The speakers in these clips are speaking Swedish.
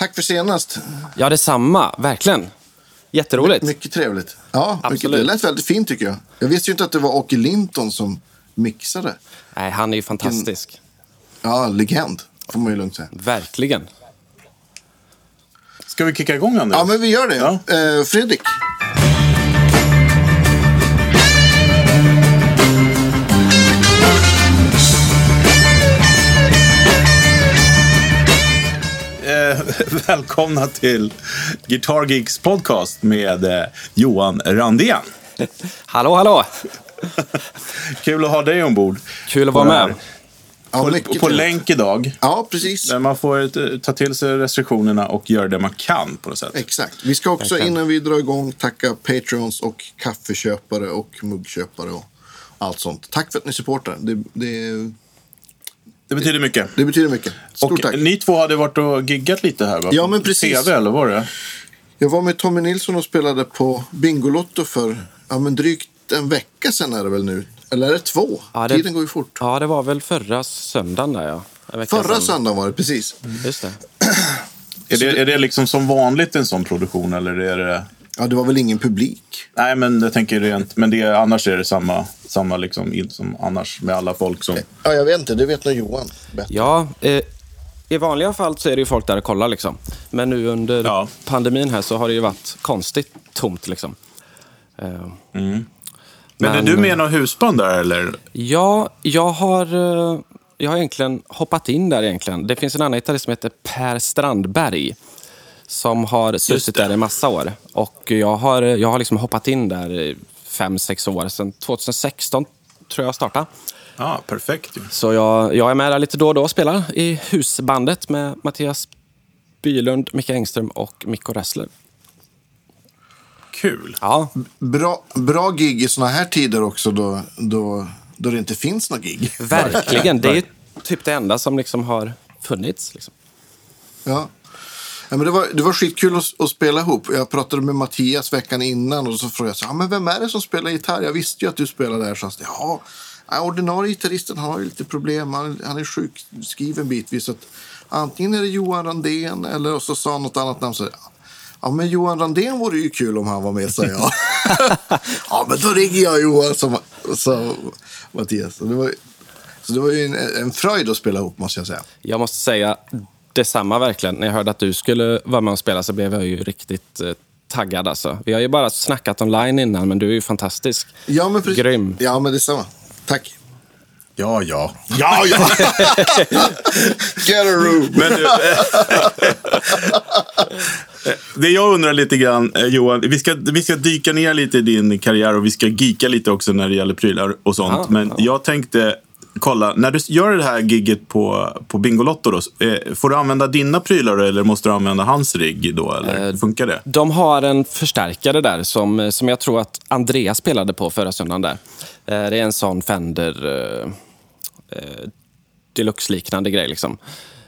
Tack för senast. Ja, detsamma. Verkligen. Jätteroligt. Mycket trevligt. Ja, mycket, Absolut. det lät väldigt fint tycker jag. Jag visste ju inte att det var Åke Linton som mixade. Nej, han är ju fantastisk. Ja, legend. Får man ju lugnt säga. Verkligen. Ska vi kicka igång Anders? Ja, men vi gör det. Ja. Eh, Fredrik. välkomna till Guitar Geeks podcast med eh, Johan Randén. Hallå, hallå! Kul att ha dig ombord. Kul att vara med. Ja, På, länk idag. Ja, precis. Där man får eh, ta till sig restriktionerna och göra det man kan på något sätt. Exakt. Vi ska också innan vi drar igång tacka Patreons och kaffeköpare och muggköpare och allt sånt. Tack för att ni supportar. Det, det, Det betyder mycket. det betyder mycket. Stort Och tack. ni två hade varit och giggat lite här va? Ja, men precis. TV eller var det? Jag var med Tommy Nilsson och spelade på Bingolotto för ja, men drygt en vecka sedan är det väl nu. Eller är det två? Ja, det- Tiden går ju fort. Ja, det var väl förra söndagen där, ja. Förra sedan. söndagen var det, precis. Just det. Är det, är det liksom som vanligt en sån produktion eller är det... Ja, det var väl ingen publik. Nej, men jag tänker rent... Men det, annars är det samma, samma liksom, som annars med alla folk som... Ja, jag vet inte. Det vet nog Johan bättre. Ja, eh, i vanliga fall så är det ju folk där och kollar liksom. Men nu under Ja. pandemin här så har det ju varit konstigt tomt liksom. Eh, Men, är Men- du med i något husband där eller? Ja, jag har, eh, jag har egentligen hoppat in där egentligen. Det finns en annan gitarrist som heter Per Strandberg. Som har suttit där i massa år. Och jag har, jag har liksom hoppat in där i fem, sex år. Sedan 2016 tror jag startade. Ja, perfekt ju. Så jag, jag är med där lite då och då och spelar i husbandet med Mattias Bylund, Micke Engström och Mikko Ressler. Kul. Ja, Bra, bra gig i såna här tider också då, då, då det inte finns några gig. verkligen. Det är typ det enda som liksom har funnits. Liksom. Ja. Ja, men det, var, det var skitkul att, att spela ihop. Jag pratade med Mattias veckan innan och så frågade jag så, ja, men vem är det som spelar gitarr? Jag visste ju att du spelade där. Så han sa, ja, ordinarie gitarristen har ju lite problem. Han, han är sjukskriven bitvis. Så att, antingen är det Johan Randén eller och så sa han något annat namn. Så, ja, men Johan Randén vore ju kul om han var med, sa jag. ja, men då ringer jag Johan, sa, sa Mattias. Så det var, så det var ju en, en fröjd att spela ihop, måste jag säga. Jag måste säga detsamma verkligen. När jag hörde att du skulle vara med och spela så blev jag ju riktigt eh, taggad. Alltså. Vi har ju bara snackat online innan, men du är ju fantastisk. Ja, men precis. Grym. Ja, men detsamma. Tack. Ja, ja. Ja, ja! Get a room! Men du, det jag undrar lite grann, eh, Johan, vi ska, vi ska dyka ner lite i din karriär och vi ska geeka lite också när det gäller prylar och sånt. Ja, Men ja. jag tänkte, kolla, när du gör det här gigget på, på Bingolotto, då, eh, får du använda dina prylar eller måste du använda hans rigg då? Eller Eh, funkar det? De har en förstärkare där som, som jag tror att Andreas spelade på förra söndagen. Där. Eh, Det är en sån Fender eh, eh, Deluxe-liknande grej. Liksom.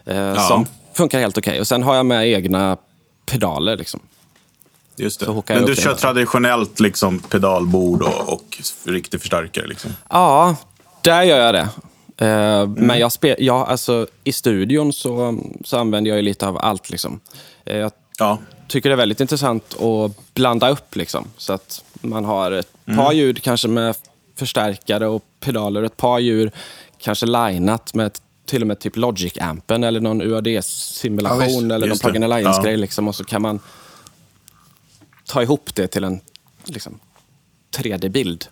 Eh, Som funkar helt okej. Och Sen har jag med egna pedaler. Liksom. Just det. Men du kör traditionellt liksom, pedalbord och, och riktig förstärkare? Liksom. Ja, där gör jag det. Eh, Mm. Men jag spel, ja, alltså, i studion så, så använder jag lite av allt. Liksom. Eh, Jag Ja. tycker det är väldigt intressant att blanda upp. Liksom, så att man har ett Mm. par ljud kanske med förstärkare och pedaler. Ett par ljud kanske linat med ett- till och med typ Logic-ampen eller någon Ja, UAD-simulation visst. eller någon. Plug-in Alliance-grej. Ja. Liksom, och så kan man ta ihop det till en liksom, 3D-bild.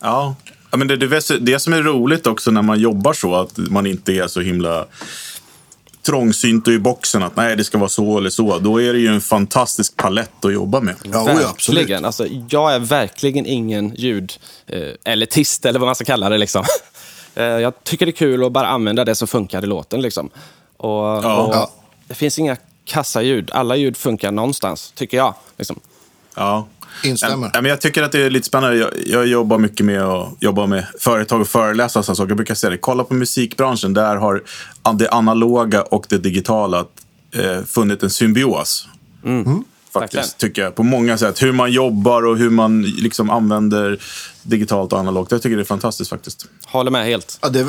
Ja. Ja men det, det, är det som är roligt också när man jobbar så, att man inte är så himla trångsynt och i boxen att nej, det ska vara så eller så. Då är det ju en fantastisk palett att jobba med. Ja, oj, absolut. Verkligen. Alltså, jag är verkligen ingen ljud-elitist, eller vad man ska kalla det. Liksom. Eh, jag tycker det är kul att bara använda det som funkar i låten. Liksom. Och, Ja. och Ja. Det finns inga kassaljud. Alla ljud funkar någonstans, tycker jag. Liksom. Ja. Instämmer. Ja, men jag tycker att det är lite spännande. Jag, jag jobbar mycket med att jobba med företag och föreläsa och sådana saker. Jag brukar säga det. Kolla på musikbranschen. Där har det analoga och det digitala eh, funnit en symbios. Verkligen. Faktiskt, tycker jag. På många sätt. Hur man jobbar och hur man liksom använder digitalt och analogt. Jag tycker det är fantastiskt faktiskt. Håller med helt. Ja, det, är,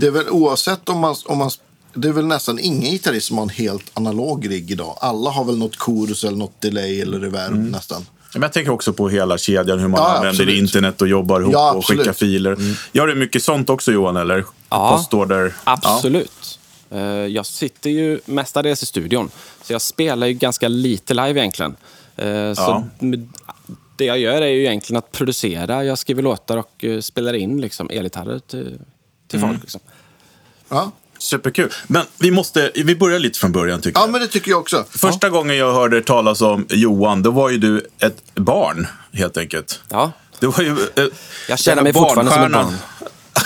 det är väl oavsett om man, om man det är väl nästan ingen gitarrist som har en helt analog rigg idag. Alla har väl något chorus eller något delay eller reverb Mm. nästan. Men jag tänker också på hela kedjan, hur man Ja, använder absolut. internet och jobbar ihop Ja, och skickar filer. Gör du mycket sånt också Johan, eller? Ja. Postorder? Absolut. Eh, Jag sitter ju mestadels i studion, så jag spelar ju ganska lite live egentligen. Eh, Ja. Så det jag gör är ju egentligen att producera. Jag skriver låtar och eh, spelar in liksom, elgitarrer till, till Mm. folk. Liksom. Ja, Superkul. Men vi, måste, vi börjar lite från början tycker ja jag. men det tycker jag också. Första gången jag hörde talas om Johan, då var ju du ett barn, helt enkelt. Ja. Det var ju, eh, Jag känner mig fortfarande som ett barn.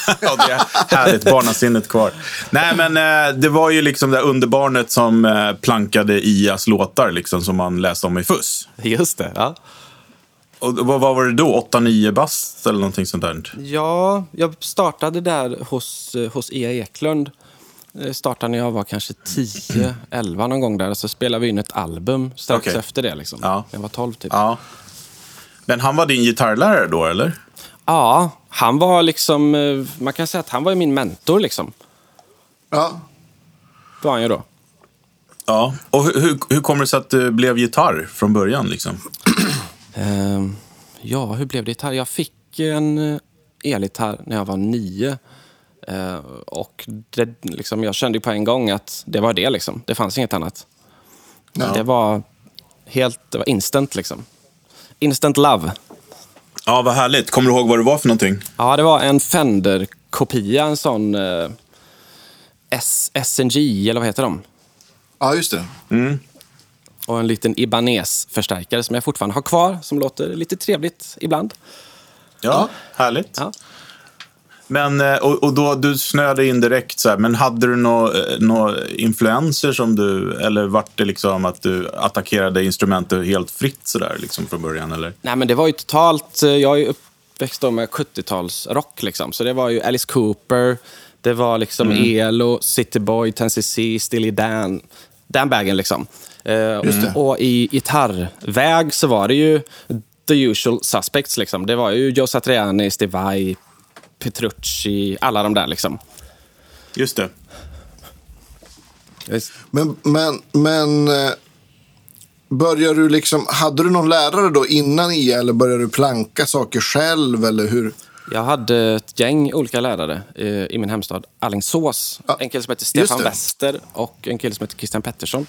ja, det är härligt. Barnasinnet kvar. Nej, men eh, det var ju liksom det underbarnet som eh, plankade Ias låtar, liksom, som man läste om i Fuss. Just det. Ja. Och vad, vad var det då? 8-9 bast eller någonting sånt där? Ja, jag startade där hos, eh, hos Ia Eklund. Eh, Startade när jag var kanske 10, 11 någon gång där. Så spelade vi in ett album strax Okej. efter det. Liksom. Ja. Jag var 12 typ. Ja. Men han var din gitarrlärare då, eller? Ja, han var liksom, eh, man kan säga att han var min mentor liksom. Ja. Det var han ju då. Ja. Och hur, hur, hur kommer det sig att det blev gitarr från början? Liksom? Ehm, ja, hur blev det gitarr? Jag fick en eh, elgitarr när jag var nio. Eh, och det, liksom, jag kände på en gång att det var det liksom. Det fanns inget annat. Det var helt, det var instant liksom. Instant love. Ja, vad härligt. Kommer du ihåg vad det var för någonting? Ja, det var en Fender-kopia, en sån eh, SNG, eller vad heter de? ja, just det. Och en liten Ibanez-förstärkare som jag fortfarande har kvar, som låter lite trevligt ibland. Ja, härligt. Ja. Men, eh, och, och då, du snöade in direkt, så här, men hade du några nå influenser som du, eller vart det liksom att du attackerade instrumentet helt fritt sådär liksom från början? Eller? Nej, men det var ju totalt... eh, Jag är uppväxt med 70-talstalsrock, liksom. Så det var ju Alice Cooper, det var liksom Elo, City Boy, 10cc, Steely Dan. Den vägen liksom. Eh, och i gitarrväg så var det ju the usual suspects. Liksom. Det var ju Joe Satriani, Steve Vai, Petrucci, alla de där liksom. Just det. Men, men, men eh, börjar du liksom, hade du någon lärare då innan IA eller började du planka saker själv eller hur? Jag hade ett gäng olika lärare eh, i min hemstad Alingsås. Ja, En kille som heter just Stefan. Wester och en kille som heter Christian Pettersson.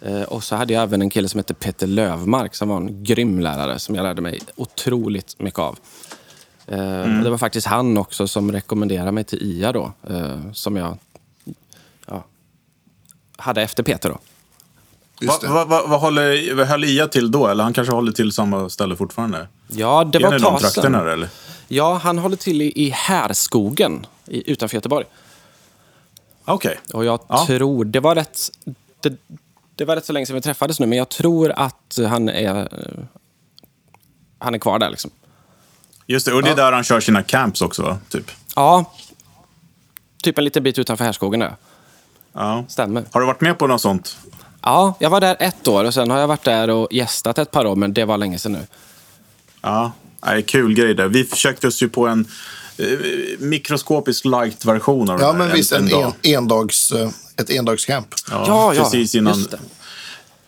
Eh, och så hade jag även en kille som heter Peter Lövmark som var en grym lärare som jag lärde mig otroligt mycket av. Eh, Mm. det var faktiskt han också som rekommenderade mig till IA då, eh, som jag ja, hade efter Peter då. Vad va, va, vad håller, vad höll Ia till då? Eller han kanske håller till samma ställe fortfarande? Ja, det var ett de tag sedan. trakterna eller? Ja, han håller till i, i Härskogen i, utanför Göteborg. Okej. Och jag Ja. tror, det var rätt... Det, det var rätt så länge sedan vi träffades nu, men jag tror att han är, eh, han är kvar där. Liksom. Just det, och det är där han kör sina camps också va? Typ. Ja, typ en liten bit utanför Härskogen där. Ja. Stämmer. Har du varit med på något sånt? Ja, jag var där ett år och sen har jag varit där och gästat ett par år, men det var länge sedan nu. Ja, Nej, kul grej där. Vi försökte oss ju på en eh, mikroskopisk light-version av Ja, det där men visst, en, dag. en, endags, eh, ett endagscamp. Ja, Ja, ja, precis innan, just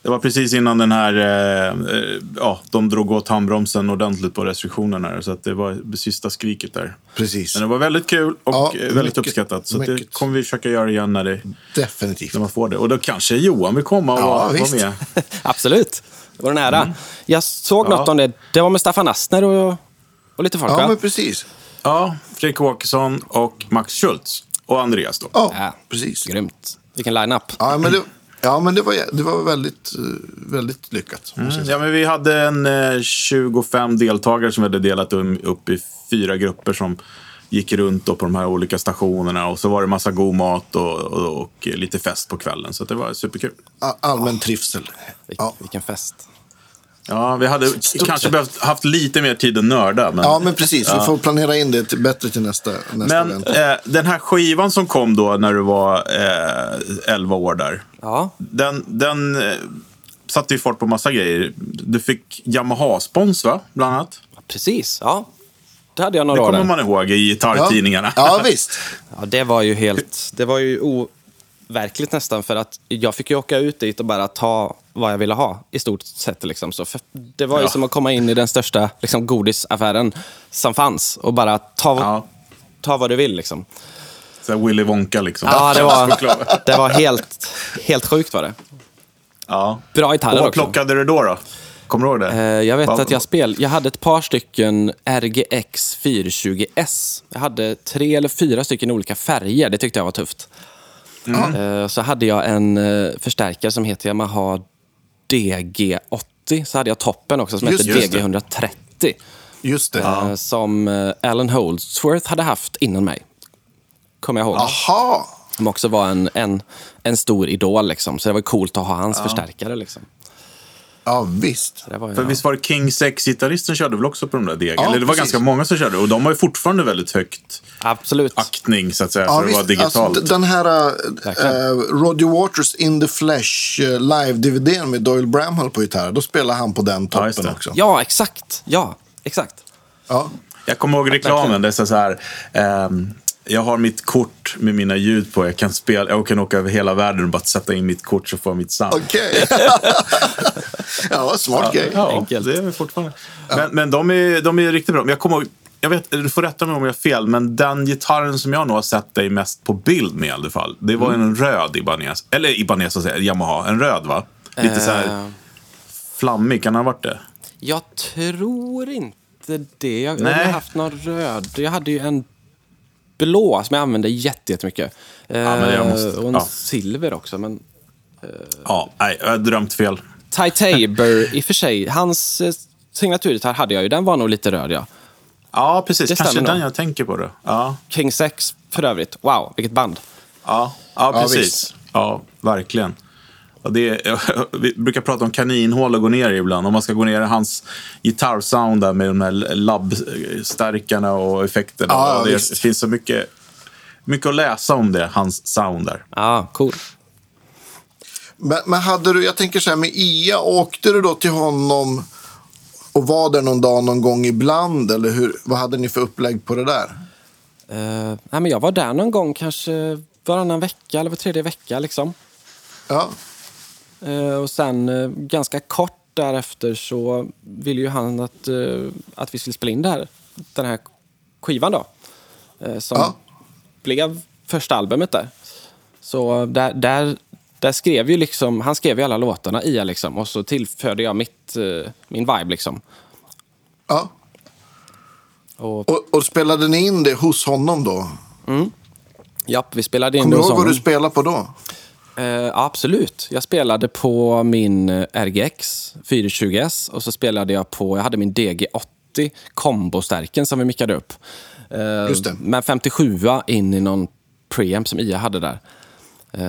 det. var precis innan den här, eh, eh, ja, de drog åt handbromsen ordentligt på restriktionerna. Så att det var det sista skriket där. Precis. Men det var väldigt kul och Ja, eh, väldigt mycket- uppskattat. Så det kommer vi försöka göra igen när, det, Definitivt. när man får det. Och då kanske Johan vill komma och Ja, vara, vara visst. med. Absolut. Det var en ära. Jag såg Mm. Ja. något om det. Det var med Staffan Astner och, och lite folk, Ja, va? men precis. Ja, Fredrik Åkesson och Max Schultz. Och Andreas då. Ja, Ja. precis. Grymt. Vilken line-up. Ja, men det, ja, men det var, det var väldigt, väldigt lyckat. Mm, ja, men vi hade en eh, 25 deltagare som vi hade delat um, upp i fyra grupper som gick runt på de här olika stationerna. Och så var det massa god mat och, och, och lite fest på kvällen. Så det var superkul. A- Allmän trivsel. Ja. Vilken fest. Ja, vi hade kanske behövt haft lite mer tid att nörda. Men, ja, men precis. Vi får planera in det till, bättre till nästa, nästa men eh, den här skivan som kom då när du var eh, 11 år där. Ja, Den, den eh, satte ju fart på massa grejer. Du fick Yamaha-spons va? Bland annat. precis. Ja, det hade jag Det några år kommer där. man ihåg i Ja. gitarrtidningarna. ja, visst. Ja, det var ju helt... Det var ju overkligt nästan. För att jag fick ju åka ut dit och bara ta vad jag ville ha i stort sett. Liksom. Så för det var ju Ja. som att komma in i den största liksom, godisaffären som fanns och bara ta, Ja. ta vad du vill. Liksom. Så Willy Wonka liksom. Ja, det var, det var helt, helt sjukt var det. ja. Bra gitarrer vad också. plockade du då? då? Kommer du ihåg det? Eh, Jag vet Vad- att jag spel, jag hade ett par stycken RGX 420S. Jag hade tre eller fyra stycken olika färger. Det tyckte jag var tufft. Eh, Så hade jag en eh, förstärkare som heter Yamaha DG80. Så hade jag toppen också som Just- hette just det. DG130. Just det. eh, Som Alan Holdsworth hade haft innan mig. Kommer jag ihåg. Aha! Som också var en, en, en stor idol. Liksom. Så det var coolt att ha hans förstärkare. Liksom. Ja, visst. Det var, ju- För visst var det King 6-gitarristen körde väl också på de där degen? Ja, Eller det var precis. ganska många som körde. Och de har ju fortfarande väldigt högt Absolut. aktning så att säga Ja, för att vara visst. digitalt. Alltså, den här uh, Verkligen. Roger Waters In the Flesh uh, live-DVDn med Doyle Bramhall på gitarr. Då spelar han på den Ja, toppen det. också. Ja, exakt. Ja, exakt. Ja. Jag kommer ihåg reklamen. Det är så här. ehm, jag har mitt kort med mina ljud på. Jag kan, spela, jag kan åka över hela världen och bara sätta in mitt kort så får jag mitt sound. Okej. ja, smart grej. Ja, Enkelt. det är vi fortfarande. Men, men de, är, de är riktigt bra. Men jag kommer jag vet, du får rätta mig om jag har fel, men den gitarren som jag nog har sett dig mest på bild med i alla fall. Det var en röd Ibanez. Eller Ibanez, säga, Yamaha. En röd va? Lite så här Eh, flammig, kan den ha varit det? Jag tror inte det. Jag, jag har haft någon röd. Jag hade ju en blå som jag använde jätte- jättemycket. Eh, men jag måste- och en ja. silver också. Men Ja, nej, jag har drömt fel. Ty Tabor, i och för sig, hans eh, signaturgitarr hade jag ju. Den var nog lite röd, ja. Ja, precis. Det Kanske den nog. jag tänker på. Det. Ja, King 6 för övrigt. Wow, vilket band. ja, ja Ja, precis. visst. Ja, verkligen. Det är, vi brukar prata om kaninhål och gå ner i ibland. Om man ska gå ner i hans gitarrsound där med de här labbstärkarna och effekterna. Ja, Och det visst. finns så mycket, mycket att läsa om det, hans sound där. Ja, cool. Men, men hade du, jag tänker så här med Ia, åkte du då till honom och var där någon dag någon gång ibland? Eller hur, vad hade ni för upplägg på det där? Uh, nej, men jag var där någon gång, kanske varannan vecka eller var tredje vecka. Liksom. Ja, och sen eh, ganska kort därefter så ville ju han att, eh, att vi skulle spela in det här, den här skivan då. Eh, som Ja. blev första albumet där. Så där, där, där skrev ju liksom, han skrev ju alla låtarna i liksom och så tillförde jag mitt, eh, min vibe liksom. ja. Och, Och, och spelade ni in det hos honom då? japp, vi spelade in Kommer det du hos ihåg vad honom. du spelade på då? Eh, absolut. Jag spelade på min eh, RGX 420S och så spelade jag på, jag hade min DG80 kombostärken som vi mickade upp. Eh, Just det. Med 57 in i någon preamp som IA hade där. Eh,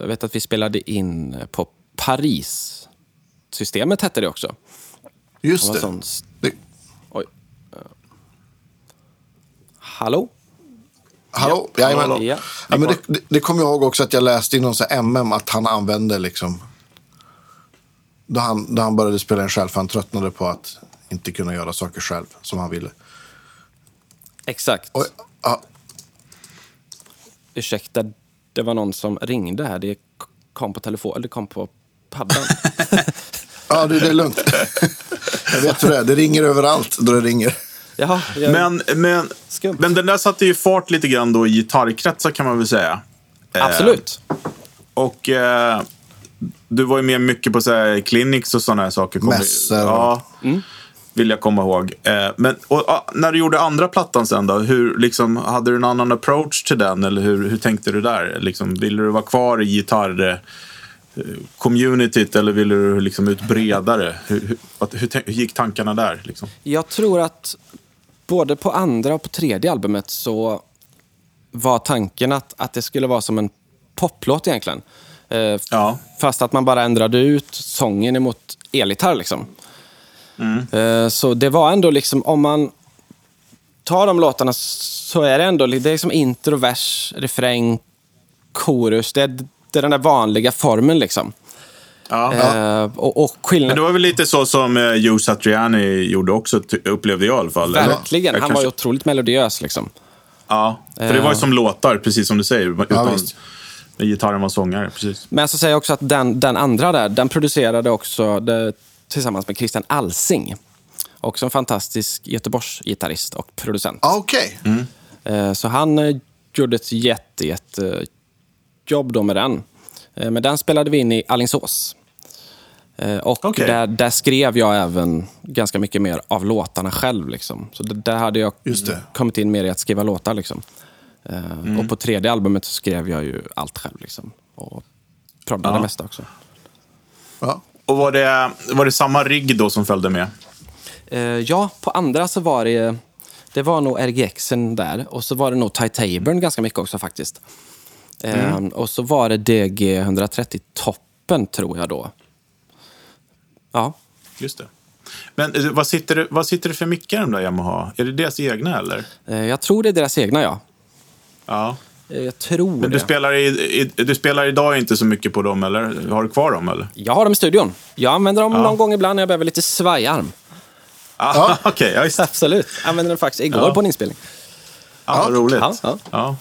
jag vet att vi spelade in på Paris-systemet hette det också. Just det. sån det. Oj. Eh, Hallå? Hallå? Ja, Jajamän. hallå. Ja. Ja, men det, det, det kommer jag ihåg också att jag läste i någon så MM att han använde liksom... Då han, då han började spela in själv, för han tröttnade på att inte kunna göra saker själv som han ville. Exakt. Och, ja, Ursäkta, det var någon som ringde här. Det kom på telefon, eller det kom på paddan. ja det, det är lugnt. jag vet hur det är. Det ringer överallt då det ringer. Jaha, jag... Men, men, Skumt. men den där satte ju fart lite grann då i gitarrkretsar kan man väl säga. Eh, Absolut. Och eh, du var ju med mycket på så här, clinics och sådana här saker. Mässor. Ja, vill jag komma ihåg. Eh, men och, ja, när du gjorde andra plattan sen då, hur, liksom, hade du en annan approach till den? Eller hur, hur tänkte du där? Liksom, ville du vara kvar i gitarr... eh, communityt eller ville du liksom ut bredare? Hur, hur, hur, hur gick tankarna där? Liksom? Jag tror att både på andra och på tredje albumet så var tanken att, att det skulle vara som en poplåt egentligen. Eh, Ja. Fast att man bara ändrade ut sången emot elgitarr. Liksom. Eh, så det var ändå liksom, om man tar de låtarna så är det ändå det är som intro, vers, refräng, chorus. Det är, det är den där vanliga formen liksom. Ja. Eh, och, och Men skillnad... det var väl lite så som eh, Joe Satriani gjorde också, upplevde jag i alla fall. eller? Verkligen. Jag Han kanske- var ju otroligt melodiös liksom. Ja, för det var ju som låtar, precis som du säger. Utan. När gitarren var sångare, precis. Men så säger jag också att den, den andra där, den producerade också det, tillsammans med Christian Alsing. Också en fantastisk Göteborgsgitarrist och producent. Ah, Okej. Eh, Så han eh, gjorde ett jätte, jätte jobb då med den. Eh, Men den spelade vi in i Alingsås. Eh, Och Okej. där, där skrev jag även ganska mycket mer av låtarna själv. Liksom. Så det, där hade jag kommit in mer i att skriva låtar. Liksom. Eh, Och på tredje albumet så skrev jag ju allt själv. Liksom. Och proddade Ja. det mesta också. Ja. Och var det, var det samma rigg då som följde med? Eh, ja, på andra så var det... Det var nog RGXen där. Och så var det nog Ty Tabern ganska mycket också faktiskt. Eh, Och så var det DG 130 Toppen, tror jag då. Ja. Just det. Men eh, vad sitter, det- vad sitter det för mickar i de där Yamaha? Är det deras egna eller? Eh, Jag tror det är deras egna, ja. Ja. Eh, Jag tror Men det. du spelar, i, i, du spelar idag inte så mycket på dem, eller? Har du kvar dem, eller? Jag har dem i studion. Jag använder dem Ja. någon gång ibland när jag behöver lite svajarm. Ah, Okej, ja, just det. Absolut. Jag använde den faktiskt igår Ja. på en inspelning. Ja, vad roligt. Ja, ja.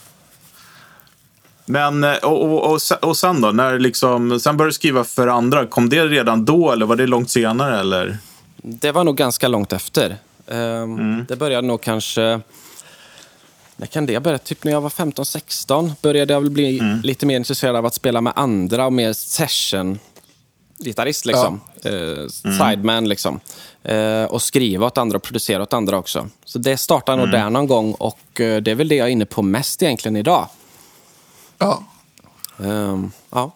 Ja. Men, eh, och, och, och, och sen då? När liksom, sen började du skriva för andra. Kom det redan då, eller var det långt senare? Eller? Det var nog ganska långt efter. Ehm, Mm. Det började nog kanske... När kan det börja? Typ när jag var 15-16 började jag väl bli Mm. lite mer intresserad av att spela med andra och mer session-gitarrist. Liksom. Eh, Mm. sideman liksom. Eh, och skriva åt andra och producera åt andra också. Så det startade Mm. nog där någon gång och eh, det är väl det jag är inne på mest egentligen idag. Ja. Ehm, ja.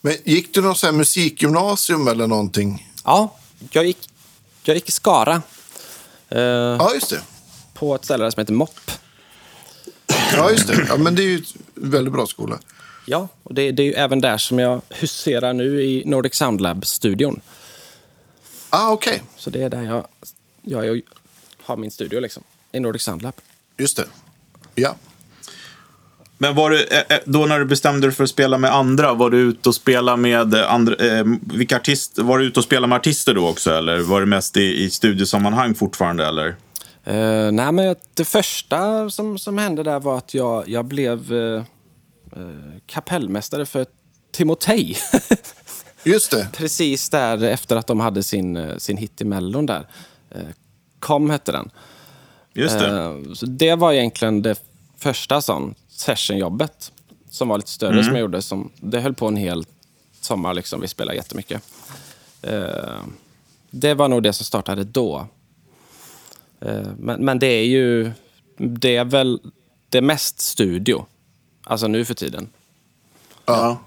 Men gick du någon här musikgymnasium eller någonting? ja, jag gick, jag gick i Skara. eh, Ja, just det. På ett ställe som heter Mopp. Ja, just det. Ja, men det är ju en väldigt bra skola. Ja, och det, det är ju även där som jag huserar nu i Nordic Sound Lab-studion. Ah, okej. Så det är där jag, jag, jag har min studio, liksom. I Nordic Sound Lab. Just det. Ja. Men var du, eh, eh, då när du bestämde dig för att spela med andra, var du ute och spela med eh, andra, eh, vilka artist, var du ute och spela med artister då också? Eller var det mest i, i studiosammanhang fortfarande? Eller? Eh, nej, men det första som, som hände där var att jag, jag blev eh, eh, kapellmästare för Timotej. Just det. Precis där efter att de hade sin, sin hit i Mellon där. Eh, Kom hette den. Just det. Eh, Så det var egentligen det första sån sessionjobbet som var lite större Mm. som jag gjorde. Som, det höll på en hel sommar. Liksom. Vi spelade jättemycket. Eh, det var nog det som startade då. Eh, men, men det är ju... Det är väl det är mest studio. Alltså nu för tiden. Ja.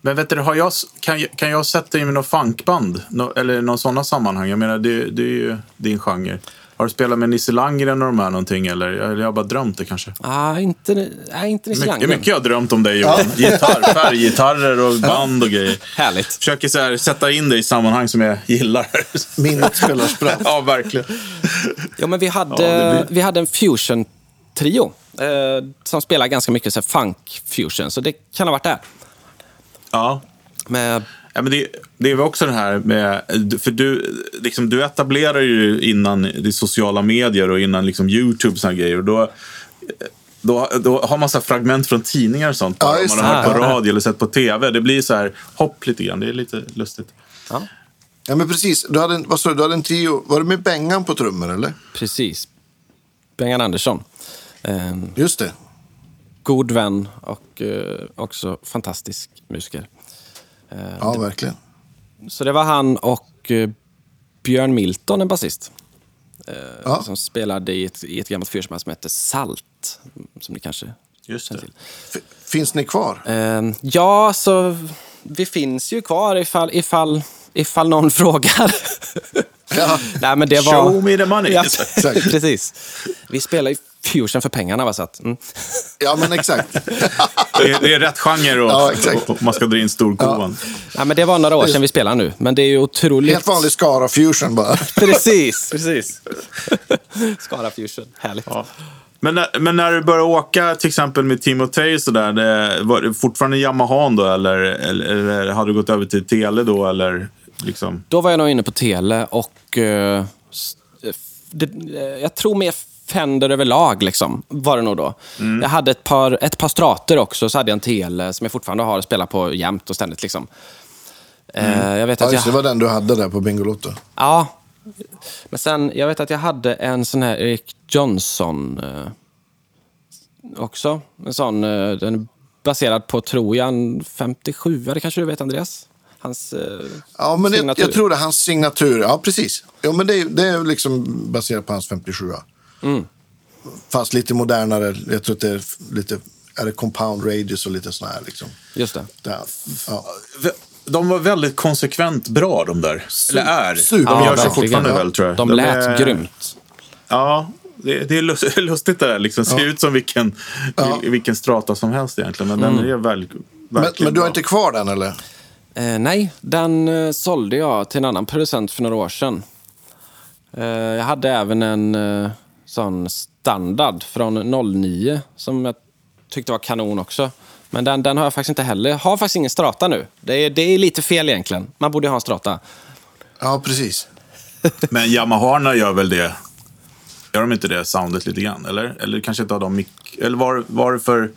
Men vet du, har jag, kan, jag- kan jag sätta med något funkband? Nå, eller någon sådana sammanhang? Jag menar, det, det är ju din genre. Har du spelat med Nisse Landgren och de här någonting? Eller jag har bara drömt det kanske? Ah, inte, nej, inte Nisse Mycket, Landgren. mycket jag har drömt om dig Johan. Gitarr, färggitarrer och band och grejer. Härligt. Försöker så här, sätta in dig i sammanhang som jag gillar. Minnet spelar spratt. ja, verkligen. Jo, men vi hade, Ja, det blir- vi hade en fusion-trio eh, som spelar ganska mycket så funk-fusion, så det kan ha varit där. Ja. Med, Ja, men det, det är väl också det här med, för du, liksom, du etablerar ju innan det sociala medier och innan liksom, YouTube och grejer. Och då, då, då har man så här fragment från tidningar och sånt. Ja, man har hört på radio eller sett på tv. Det blir så här hopp lite grann. Det är lite lustigt. ja, Ja, men precis. Du hade en, vad sa du, du hade en trio. Var det med Bengan på trummor, eller? precis. Bengan Andersson. Eh, Just det. god vän och eh, också fantastisk musiker. Ja, verkligen. Så det var han och eh, Björn Milton, en basist. Ja. Som spelade i ett, i ett gammalt fyrspår som heter Salt. Som ni kanske Just känner det. till. F- finns ni kvar? Eh, ja, så vi finns ju kvar ifall, ifall, ifall någon frågar. Ja. Nej, men det var... Show me the money. Ja, precis. Vi spelar ju fusion för pengarna. Va, så att, mm. Ja, men exakt. Det är, det är rätt genre och, Ja, exakt. och man ska dra in storkovan. Nej, men det var några år sedan vi spelade nu. Men det är ju otroligt... Helt vanlig Skara Fusion bara. Precis, precis. Skara fusion. Härligt. Ja. Men, när, men när du började åka till exempel med Timotej så där, det, var det fortfarande Yamaha då eller, eller, eller hade du gått över till Tele då eller liksom? Då var jag nog inne på tele och... eh, det, eh, jag tror mer Fender överlag liksom, var det nog då. Jag hade ett par, ett par strater också, så hade jag en tele som jag fortfarande har och spelar på jämt och ständigt. Liksom. Eh, jag vet Ja, att det jag, var den du hade där på Bingolotto. ja, men sen, jag vet att jag hade en sån här Eric Johnson eh, också. En sån, eh, den är baserad på, tror jag, en 57 det kanske du vet Andreas? Hans eh, Ja, men det, signatur. jag tror det hans signatur. Ja, precis. Ja, men det, är- det är liksom baserat på hans 57. Mm. Fast lite modernare. Jag tror att det är lite... Är det compound radius och lite såna här liksom. Just det. Där. Ja. De var väldigt konsekvent bra de där. Eller är. super- de Ja, gör sig fortfarande väl tror jag. De lät är- grymt. Ja, det, det är lust- lustigt det där. Liksom. Ser ut som vilken, Ja. vilken strata som helst egentligen. Men den är väl, Men, men du har bra. inte kvar den eller? Eh, nej, den eh, sålde jag till en annan producent för några år sedan. Eh, jag hade även en eh, sån standard från 09 som jag tyckte var kanon också. Men den, den har jag faktiskt inte heller. Jag har faktiskt ingen strata nu. Det är, det är lite fel egentligen. Man borde ha en strata. Ja, precis. Men Yamaharna gör väl det? Gör de inte det soundet lite grann? Eller, eller kanske inte har de mick... Eller är det för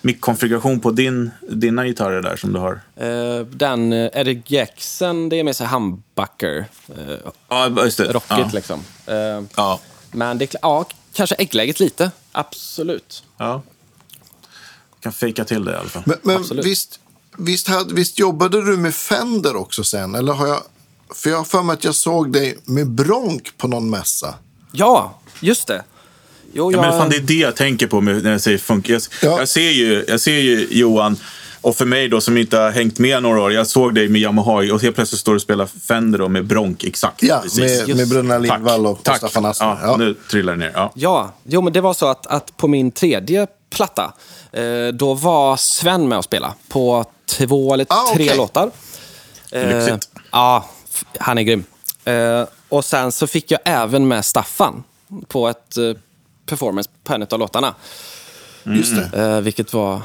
mickkonfiguration på din, dina gitarrer där som du har? Eh, den eh, Eric Jackson, det är med sig humbucker. Eh, Ja, just det. rockigt ja. liksom. Eh, Ja. Men det ja, kanske äggläget lite. Absolut. ja. Kan fejka till det i alla fall. Men, men visst, visst, hade, visst jobbade du med Fender också sen? Eller har jag... För jag har för mig att jag såg dig med Bronk på någon mässa. Ja, just det. Jo, Ja, jag... men fan, det är det jag tänker på med, när jag säger funk. Jag, Ja. jag, ser ju, jag ser ju Johan, och för mig då som inte har hängt med några år, jag såg dig med Yamaha och helt plötsligt står du och spelar Fender då med Bronk. Exakt. Ja, precis. med, med Just. Brunna Lindvall och Tack. Staffan Asper. Ja, Ja. Nu trillar det ner. Ja. Ja, jo, men det var så att, att på min tredje platta, eh, då var Sven med och spela på två eller Ah, tre okej. låtar. Eh, Lyxigt. ja, han är grym. Eh, och sen så fick jag även med Staffan på ett eh, performance på en av låtarna. Just det. Eh, vilket var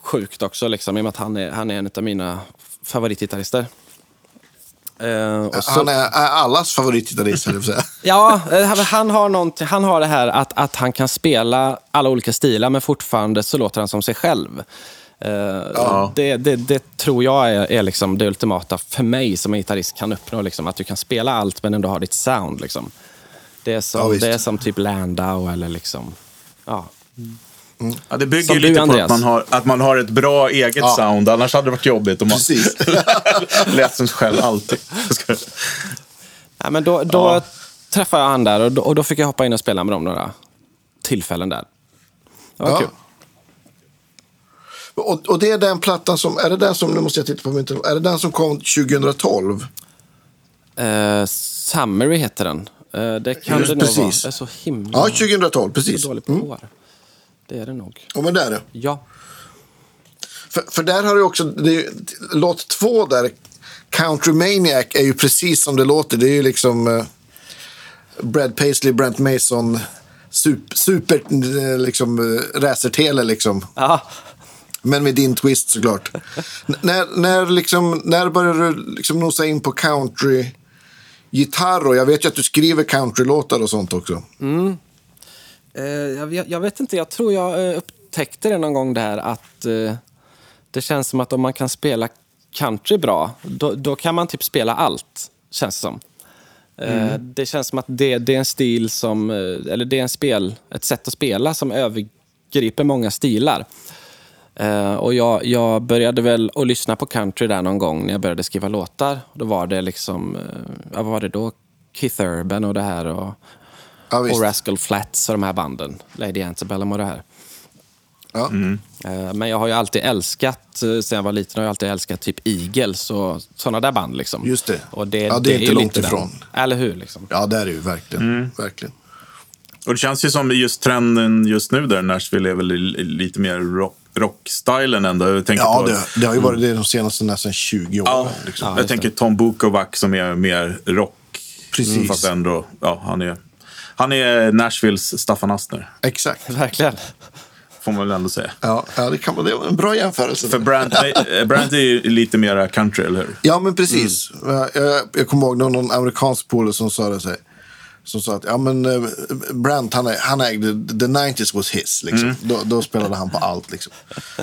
sjukt också, liksom, i och med att han är, han är en av mina favoritgitarrister. Eh, och så- Han är, är allas favoritgitarrist. Ja, eh, han- har, någonting- han har det här att, att han kan spela alla olika stilar men fortfarande så låter han som sig själv. Eh, det, det, det tror jag är, är liksom det ultimata för mig som en gitarrist kan uppnå. Liksom, att du kan spela allt men ändå ha ditt sound. Liksom. Det, är Ja, som, visst. det är som typ Landau eller liksom... Ja. Ja, det bygger Som ju du, lite på Andreas. att man, har, att man har ett bra eget Ja. sound, annars hade det varit jobbigt om man Precis. lät som sig själv alltid. Ja, men då då Ja. träffade jag han där och då, och då fick jag hoppa in och spela med dem några tillfällen där. Det var Ja. kul. Och, och det är den plattan som, är det den som, nu måste jag titta på min telefon, är det den som kom 2012? Eh, Summary heter den. Eh, det kan Just det nog precis. vara. Jag är så himla Ja, 2012, precis. så dålig på Mm. år. Det är det nog. Ja, men det är det. Ja. För, för där har du också, det låt två där, Country Maniac är ju precis som det låter. Det är ju liksom eh, Brad Paisley, Brent Mason, super, super eh, liksom, eh, racertele liksom. Ja. Men med din twist såklart. N- när, när, liksom, när började du liksom nosa in på country gitarr? Och jag vet ju att du skriver countrylåtar och sånt också. Eh, jag, jag, jag vet inte, jag tror jag eh, upptäckte det någon gång där att eh, det känns som att om man kan spela country bra, då, då kan man typ spela allt, känns det som. Eh, Det känns som att det, det är en stil som, eh, eller det är en spel, ett sätt att spela som övergriper många stilar. Eh, och jag, jag började väl att lyssna på country där någon gång när jag började skriva låtar. Då var det liksom, eh, vad var det då? Keith Urban och det här och, Ja, och Rascal Flats och de här banden. Lady Antebellum och det här. Ja. Eh, Men jag har ju alltid älskat, eh, sen jag var liten, har jag alltid älskat typ Eagles och sådana där band. Liksom. Just det. Och det, Ja, det är inte ju långt lite den. ifrån. Eller hur? Liksom. ja, det är det ju verkligen. verkligen. Och det känns ju som just trenden just nu där Nashville är väl li- lite mer rock, rockstylen ändå. Jag tänker Ja, på, det, det har ju varit det de senaste nästan 20 åren. Ja, Liksom. Ja, jag tänker Tom Bukovac som är mer rock. Precis. Fast ändå, ja, han är, han är Nashvilles Staffan Asner. Exakt. Verkligen. Får man väl ändå säga. Ja, ja det, kan man, det är en bra jämförelse. För Brant, eh, Brant är ju lite mera country, eller hur? Ja, men precis. Jag, jag, jag kommer ihåg någon, amerikansk polare som sa det så här. som sa att ja, men, eh, Brandt han, han ägde the 90s was his. Liksom. Då, då spelade han på allt. Liksom.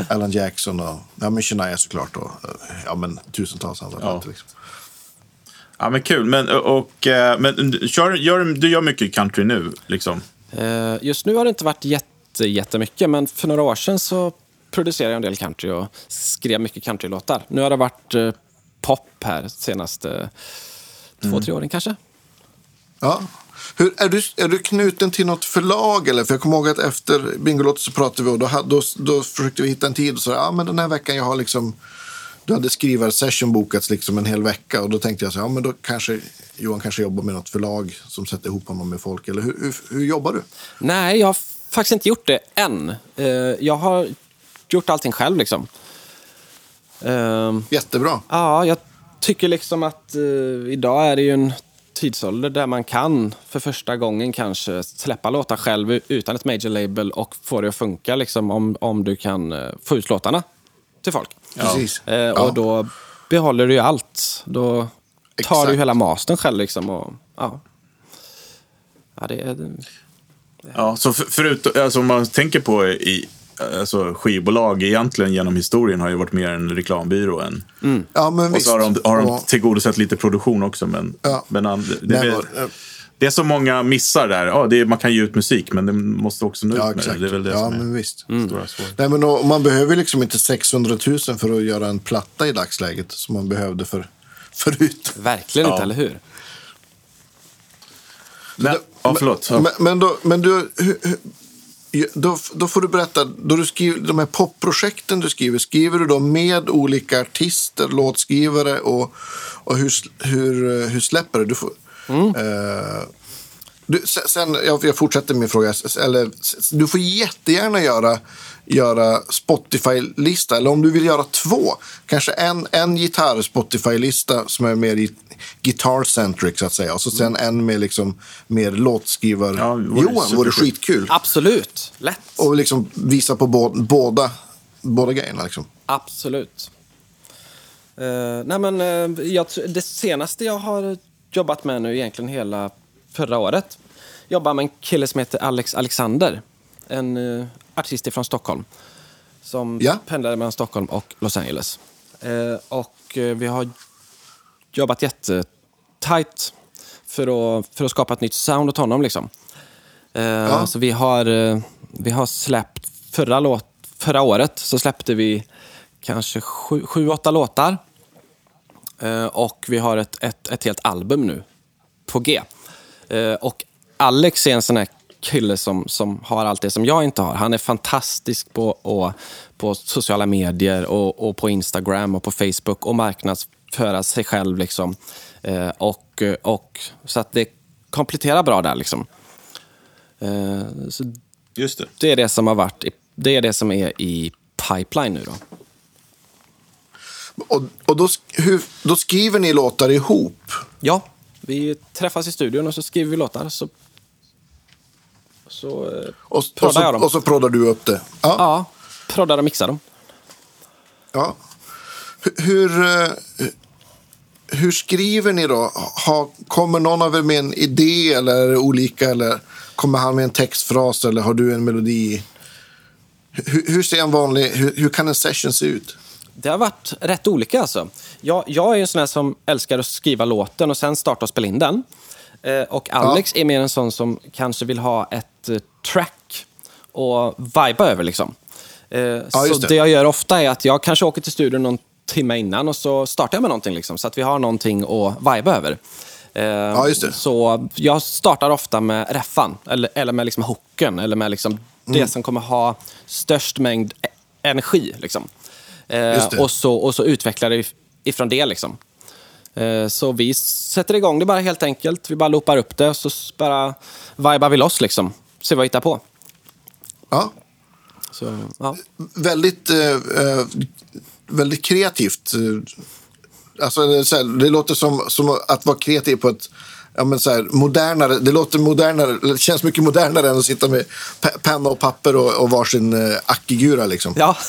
Alan Jackson och ja, men Shania såklart. Och, ja, men, tusentals andra Ja. Liksom. Ja, men kul. Men, och, eh, men kör, gör, du gör mycket country nu, liksom? Eh, Just nu har det inte varit jätte, jättemycket, men för några år sedan så producerade jag en del country och skrev mycket countrylåtar. Nu har det varit eh, pop här senaste två, tre åren kanske. Ja. Hur, är, du, är du knuten till något förlag? Eller? För jag kommer ihåg att efter Bingolotto så pratade vi och då, då, då försökte vi hitta en tid och så ja, men den här veckan jag har liksom du hade skrivarsession bokats liksom en hel vecka och då tänkte jag så här, ja men då kanske Johan kanske jobbar med något förlag som sätter ihop honom med folk. Eller hur, hur, hur jobbar du? Nej, jag har faktiskt inte gjort det än. Eh, Jag har gjort allting själv liksom. Ehm, Jättebra. Ja, jag tycker liksom att eh, idag är det ju en tidsålder där man kan för första gången kanske släppa låtar själv utan ett major label och få det att funka liksom, om, om du kan eh, få ut låtarna till folk. Precis. Eh, Ja. och då behåller du ju allt. Då tar Exakt. du hela mastern själv. Liksom, och, ja. Ja, det är, Ja, så för, förut, alltså, om man tänker på i, alltså, skivbolag egentligen genom historien har ju varit mer en reklambyrå än... Ja, men Och visst. så har de, har de Ja. tillgodosett lite produktion också. Men, Ja. men an- det, Nej, det, men, eh, det är så många missar där. Ja, det är, man kan ge ut musik, men det måste också nå ut Ja, med det. exakt. Det är väl det ja, som är men visst. stora svårigheten. Nej, men då, man behöver liksom inte 600 000 för att göra en platta i dagsläget som man behövde för, förut. verkligen Ja. inte, eller hur? Nej, ja, förlåt. Ja. Men, men, då, men du, då, då får du berätta, då du skriver, de här popprojekten du skriver, skriver du då med olika artister, låtskrivare och, och hur, hur, eh, hur släpper du? du får, eh, du, se- sen, jag, jag fortsätter min fråga. Eller, du får jättegärna göra, göra Spotify-lista. Eller om du vill göra två. Kanske en, en gitarr-Spotify-lista som är mer guitar-centric så att säga. Och så sen en med liksom mer låtskrivar. Ja, det vore Johan, vore skitkul. Absolut, lätt. Och liksom visa på bå, båda, båda grejerna. Liksom. Absolut. Eh, nej men, eh, jag, det senaste jag har jobbat med nu egentligen hela förra året. Jobbar med en kille som heter Alex Alexander. En uh, artist från Stockholm. Som Ja. pendlade mellan Stockholm och Los Angeles. Eh, och eh, vi har jobbat jättetajt för att, för att skapa ett nytt sound åt honom. Liksom. Eh, Så vi har, vi har släppt, förra, låt, förra året så släppte vi kanske sju, sju åtta låtar. Eh, och vi har ett, ett, ett helt album nu på G. Eh, och Alex är en sån här kille som, som har allt det som jag inte har. Han är fantastisk på, och, på sociala medier och, och på Instagram och på Facebook och marknadsföra sig själv. Liksom. Eh, och, och, så att det kompletterar bra där. Liksom. Eh, så Just det. det är det som har varit, i- det är det som är i pipeline nu då. Och, och då, hur, då skriver ni låtar ihop. Ja, vi träffas i studion och så skriver vi låtar. Så, så eh, Och, och, proddar jag så, dem. och så proddar du upp det. Ja. Ja, proddar och mixar dem. Ja. Hur, hur, eh, hur skriver ni då? Ha, kommer någon av er med en idé eller olika? Eller kommer han med en textfras eller har du en melodi? Hur, hur ser en vanlig, hur, hur kan en session se ut? Det har varit rätt olika alltså. Jag, jag är en sån här som älskar att skriva låten och sen starta och spela in den. Eh, och Alex är mer en sån som kanske vill ha ett eh, track och viba över liksom. Eh, så just det. det. jag gör ofta är att jag kanske åker till studion någon timme innan och så startar jag med någonting liksom, så att vi har någonting att viba över. Det. Så jag startar ofta med reffan, eller, eller med liksom hooken, eller med liksom Mm. det som kommer ha störst mängd e- energi. Liksom. Eh, och, så, och så utvecklar det if- ifrån det. Liksom. Eh, så vi sätter igång det bara helt enkelt. Vi bara loopar upp det och så bara vibar vi loss. Liksom. Se vad vi hittar på. Ja. Så, ja. Väldigt, eh, eh, väldigt kreativt. Alltså, det, låter som, som att vara kreativ på ett ja, men så här, modernare. Det låter modernare. Det känns mycket modernare än att sitta med pe- penna och papper och, och varsin eh, ackigura. Liksom. ja.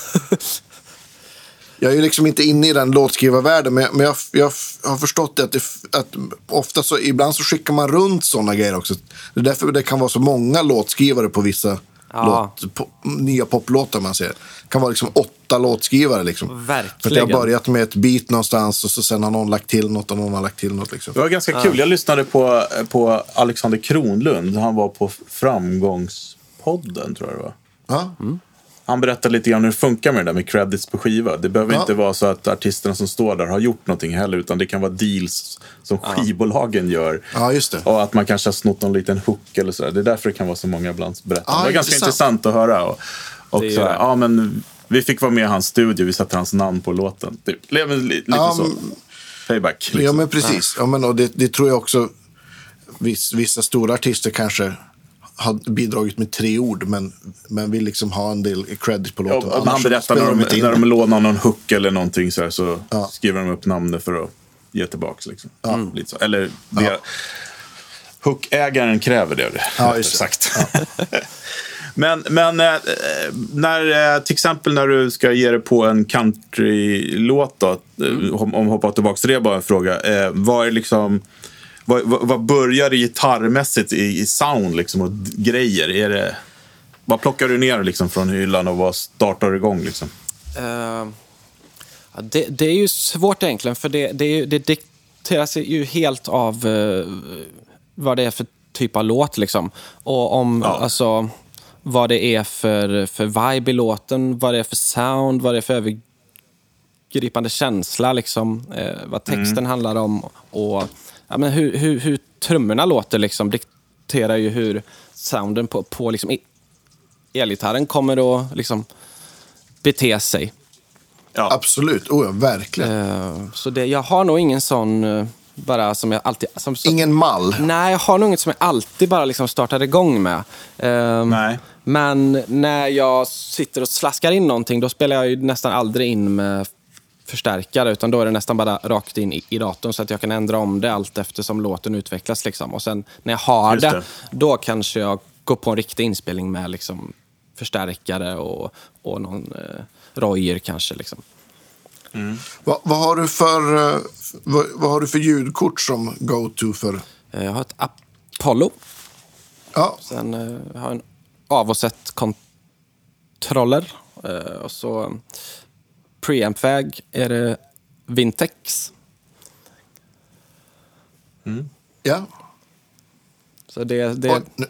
Jag är ju liksom inte inne i den låtskrivarvärlden, men, men jag, jag har förstått det att, det, att ofta så, ibland så skickar man runt sådana grejer också. Det är därför det kan vara så många låtskrivare på vissa Ja. låt, på, nya poplåtar man ser. Det kan vara liksom åtta låtskrivare. Liksom. För att jag Verkligen. har börjat med ett beat någonstans och så sen har någon lagt till något och någon har lagt till något. Liksom. Det var ganska kul. Jag lyssnade på, på Alexander Kronlund. Han var på Framgångspodden, tror jag det var. Ja. Han berättade lite grann hur det funkar med det där med credits på skiva. Det behöver Ja. inte vara så att artisterna som står där har gjort någonting heller, utan det kan vara deals som skivbolagen gör. ja, just det. Och att man kanske har snott någon liten hook eller sådär. Det är därför det kan vara så många ibland berättar. Ja, det var ganska intressant. att höra. Och, och Det är sådär, det. ja, men vi fick vara med i hans studio, vi satte hans namn på låten. Typ. Det blev lite Ja, så. Payback. Liksom. Ja, men precis. Ja, men, och det, det tror jag också viss, vissa stora artister kanske har bidragit med tre ord, men, men vill liksom ha en del credit på Ja, låten. och han berättar när de, in när de lånar någon hook eller någonting så, här, så Ja. skriver de upp namnet för att ge tillbaka. Liksom. Lite så. Eller det, hookägaren kräver det. Ja, just sagt. men men eh, när, eh, till exempel när du ska ge dig på en countrylåt, då, eh, om om hoppar tillbaka till det bara en fråga. Vad är liksom... Vad, vad, vad börjar det gitarrmässigt i, i sound liksom, och grejer? Är det, vad plockar du ner liksom, från hyllan och vad startar du igång? Liksom? Ja, det, det är ju svårt egentligen, för det, det, är ju- det dikteras ju helt av eh, vad det är för typ av låt. Liksom. Och om, Ja. alltså, vad det är för, för vibe i låten, vad det är för sound, vad det är för övergripande känsla, liksom, eh, vad texten handlar om. Och ja, men hur, hur, hur trummorna låter liksom, dikterar ju hur sounden på, på liksom, e- elgitarren kommer att liksom, bete sig. Ja. Absolut, oh, ja, verkligen. Eh, Så det, jag har nog ingen sån, eh, bara som jag alltid... Som, som, Ingen mall. Nej, jag har nog inget som jag alltid bara liksom startar igång med. Eh, Nej. Men när jag sitter och slaskar in någonting, då spelar jag ju nästan aldrig in med förstärkare, utan då är det nästan bara rakt in i, i datorn så att jag kan ändra om det allt eftersom låten utvecklas. Liksom. Och sen när jag har det, det. då kanske jag går på en riktig inspelning med liksom, förstärkare och, och någon eh, rojer kanske. Liksom. Vad, vad, har du för, eh, vad, vad har du för ljudkort som go-to för? Eh, Jag har ett Apollo. Ja, Sen eh, jag har jag en av och sett kontroller. Eh, och så preamp-väg är det Vintex. ja. Så det, det, nu-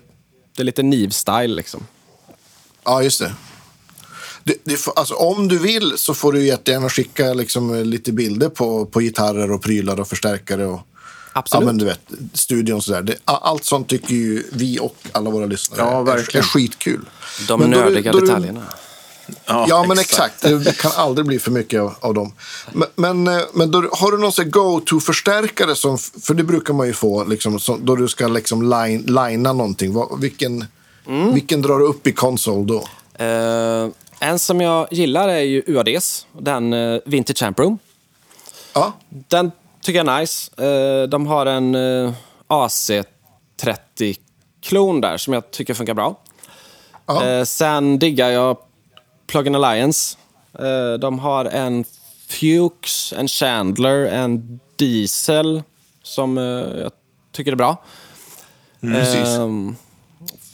det är lite Niv-style liksom. ja just det. Det får, alltså, om du vill så får du jättegärna skicka liksom, lite bilder på, på gitarrer och prylar och förstärkare. Och, Absolut. Ja, men du vet, studion och sådär. Det, allt sånt tycker ju vi och alla våra lyssnare Ja, är, verkligen. är skitkul. De Men då du- nördiga då du- detaljerna. Ja, men exakt. Det kan aldrig bli för mycket av, av dem. Men, men, eh, men då, har du någon go-to-förstärkare? Som, för det brukar man ju få liksom, som, då du ska liksom line, linea någonting. Vad, vilken, Mm. vilken drar du upp i konsol då? Eh, en som jag gillar är ju UADs, den uh, Vintage Amp Room. Ja, Den tycker jag är nice. Eh, de har en eh, AC30-klon där som jag tycker funkar bra. ja. Eh, sen diggar jag Plugin Alliance. Eh, de har en Fuchs, en Chandler, en Diesel som eh, jag tycker är bra. precis. Ehm,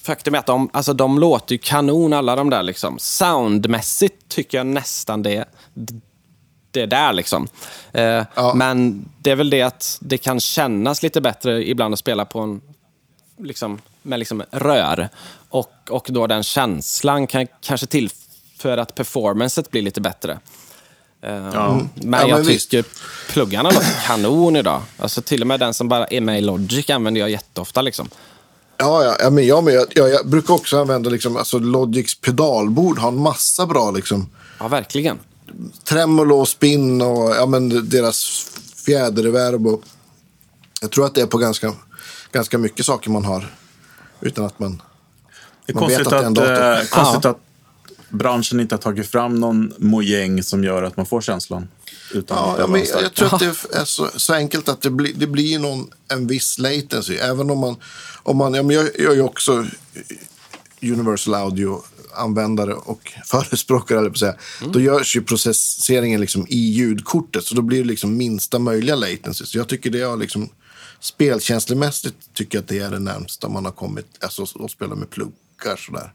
faktum är att de, alltså, de låter ju kanon alla de där. Liksom. Soundmässigt tycker jag nästan det, det är där. Liksom. Eh, Ja. Men det är väl det att det kan kännas lite bättre ibland att spela på en liksom, med liksom rör. Och, och då den känslan kan kanske tillföra att performancet blir lite bättre. Eh, Ja. Men Ja, jag men visst. tycker pluggarna låter kanon idag. Alltså till och med den som bara är med i Logic använder jag jätteofta. Liksom. Ja, ja, ja, men jag, med, jag, jag brukar också använda liksom, alltså Logics pedalbord. Har en massa bra liksom, Ja, verkligen. tremolo och spin och ja, men deras fjäderreverb. Och, jag tror att det är på ganska, ganska mycket saker man har. Utan att man... Det är Man vet konstigt, att det är en att, dator. eh, konstigt att branschen inte har tagit fram någon mojäng som gör att man får känslan. Utan Ja, att ja, behöva men jag, jag tror att det är så, så enkelt att det blir, det blir någon, en viss latency. Även om man... Om man ja, men jag gör ju också Universal Audio användare och förespråkare, eller på säga, då görs ju processeringen liksom i ljudkortet. Så då blir det liksom minsta möjliga latency. Så jag tycker det är liksom, spelkänslomässigt tycker jag att det är det närmsta man har kommit, alltså att spela med pluggar sådär.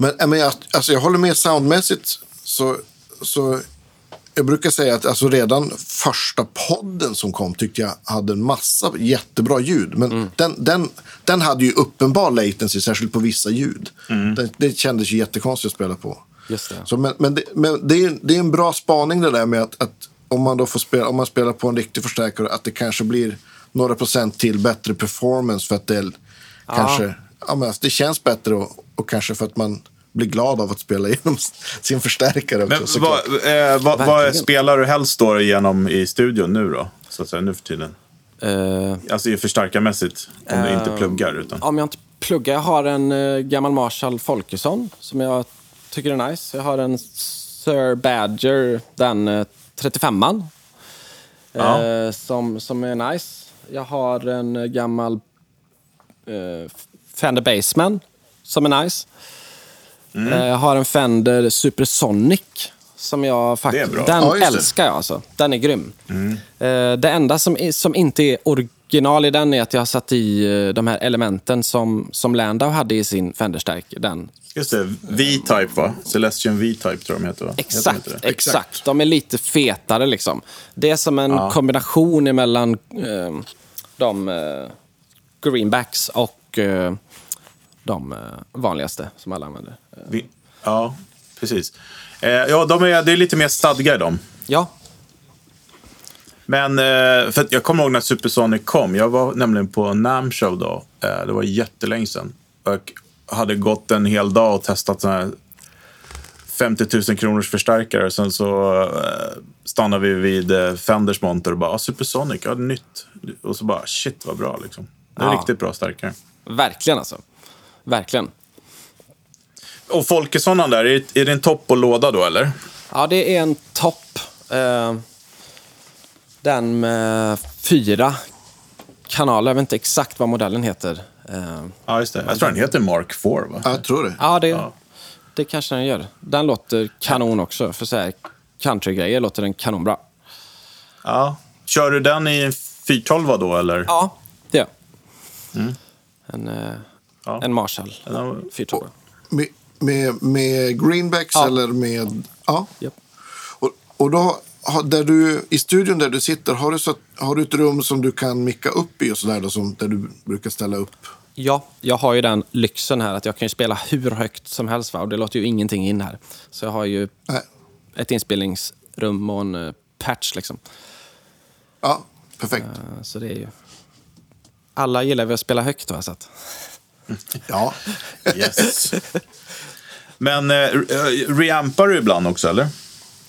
Men, äh, men jag, alltså jag håller med soundmässigt. Så, så jag brukar säga att alltså redan första podden som kom tyckte jag hade en massa jättebra ljud. Men den, den, den hade ju uppenbar latency, särskilt på vissa ljud. Det, det kändes ju jättekonstigt att spela på. Just det. Så, men men, det, men det, är, det är en bra spaning det där med att, att om man då får spela, om man spelar på en riktig förstärkare, att det kanske blir några procent till bättre performance för att det kanske, ja, men alltså, det känns bättre och, och kanske för att man blir glad av att spela genom sin förstärkare också. Vad, eh, vad, vad spelar du helst då igenom i studion nu då? Så att säga, nu för tiden. Eh, Alltså i förstärkarmässigt, om du inte pluggar. Utan. Om jag inte pluggar, jag har en eh, gammal Marshall Folkesson som jag tycker är nice. Jag har en Sir Badger, den eh, 35an. Ja. Eh, som, som är nice. Jag har en eh, gammal eh, Fender Bassman som är nice. Mm. Eh, jag har en Fender Supersonic som jag faktiskt... Den Ja, älskar jag alltså. Den är grym. Mm. Eh, det enda som, är- som inte är original i den är att jag har satt i eh, de här elementen som, som Landau hade i sin Fender-stärk. Den. Just det, V-Type va? Celestion V-Type tror jag de heter va? Heter Exakt, inte det? exakt. De är lite fetare liksom. Det är som en Ja. kombination emellan eh, de eh, greenbacks och eh, de eh, vanligaste som alla använder. Vi- Ja, precis. Eh, ja, de är, det är lite mer stadga i dem. Ja, Men eh, för jag kommer ihåg när Supersonic kom. Jag var nämligen på NAM Show då. Det var jättelänge sedan. Och hade gått en hel dag och testat såna här 50 000 kronors förstärkare. Sen så stannade vi vid Fenders monter och bara, ah, Supersonic, ja nytt. Och så bara, shit vad bra liksom. Det är Ja. riktigt bra stärkare. verkligen alltså. Verkligen. Och Folkesson där, är, är det en topp och låda då eller? Ja, det är en topp. Eh, den med fyra kanaler. Jag vet inte exakt vad modellen heter. Eh, Ja, just det. Jag tror den heter Mark 4 va? Ja, jag tror det. ja, det, Ja. det kanske den gör. Den låter kanon också. För så här countrygrejer låter den kanonbra. Ja. Kör du den i en 412 då eller? Ja, det gör jag. En, eh, Mm. Ja. en Marshall. 412. Med, med, med greenbacks Ja. eller med... Ja. Japp. Och, och då, där du, i studion där du sitter, har du, så, har du ett rum som du kan micka upp i och sådär då, som, där du brukar ställa upp? Ja, jag har ju den lyxen här att jag kan ju spela hur högt som helst. Va? Och det låter ju ingenting in här. Så jag har ju Nej. ett inspelningsrum och en eh, patch. Liksom. Ja, perfekt. Eh, Så det är ju... Alla gillar väl att spela högt då, så att... Ja. Yes. Men eh, re- reampar du ibland också eller?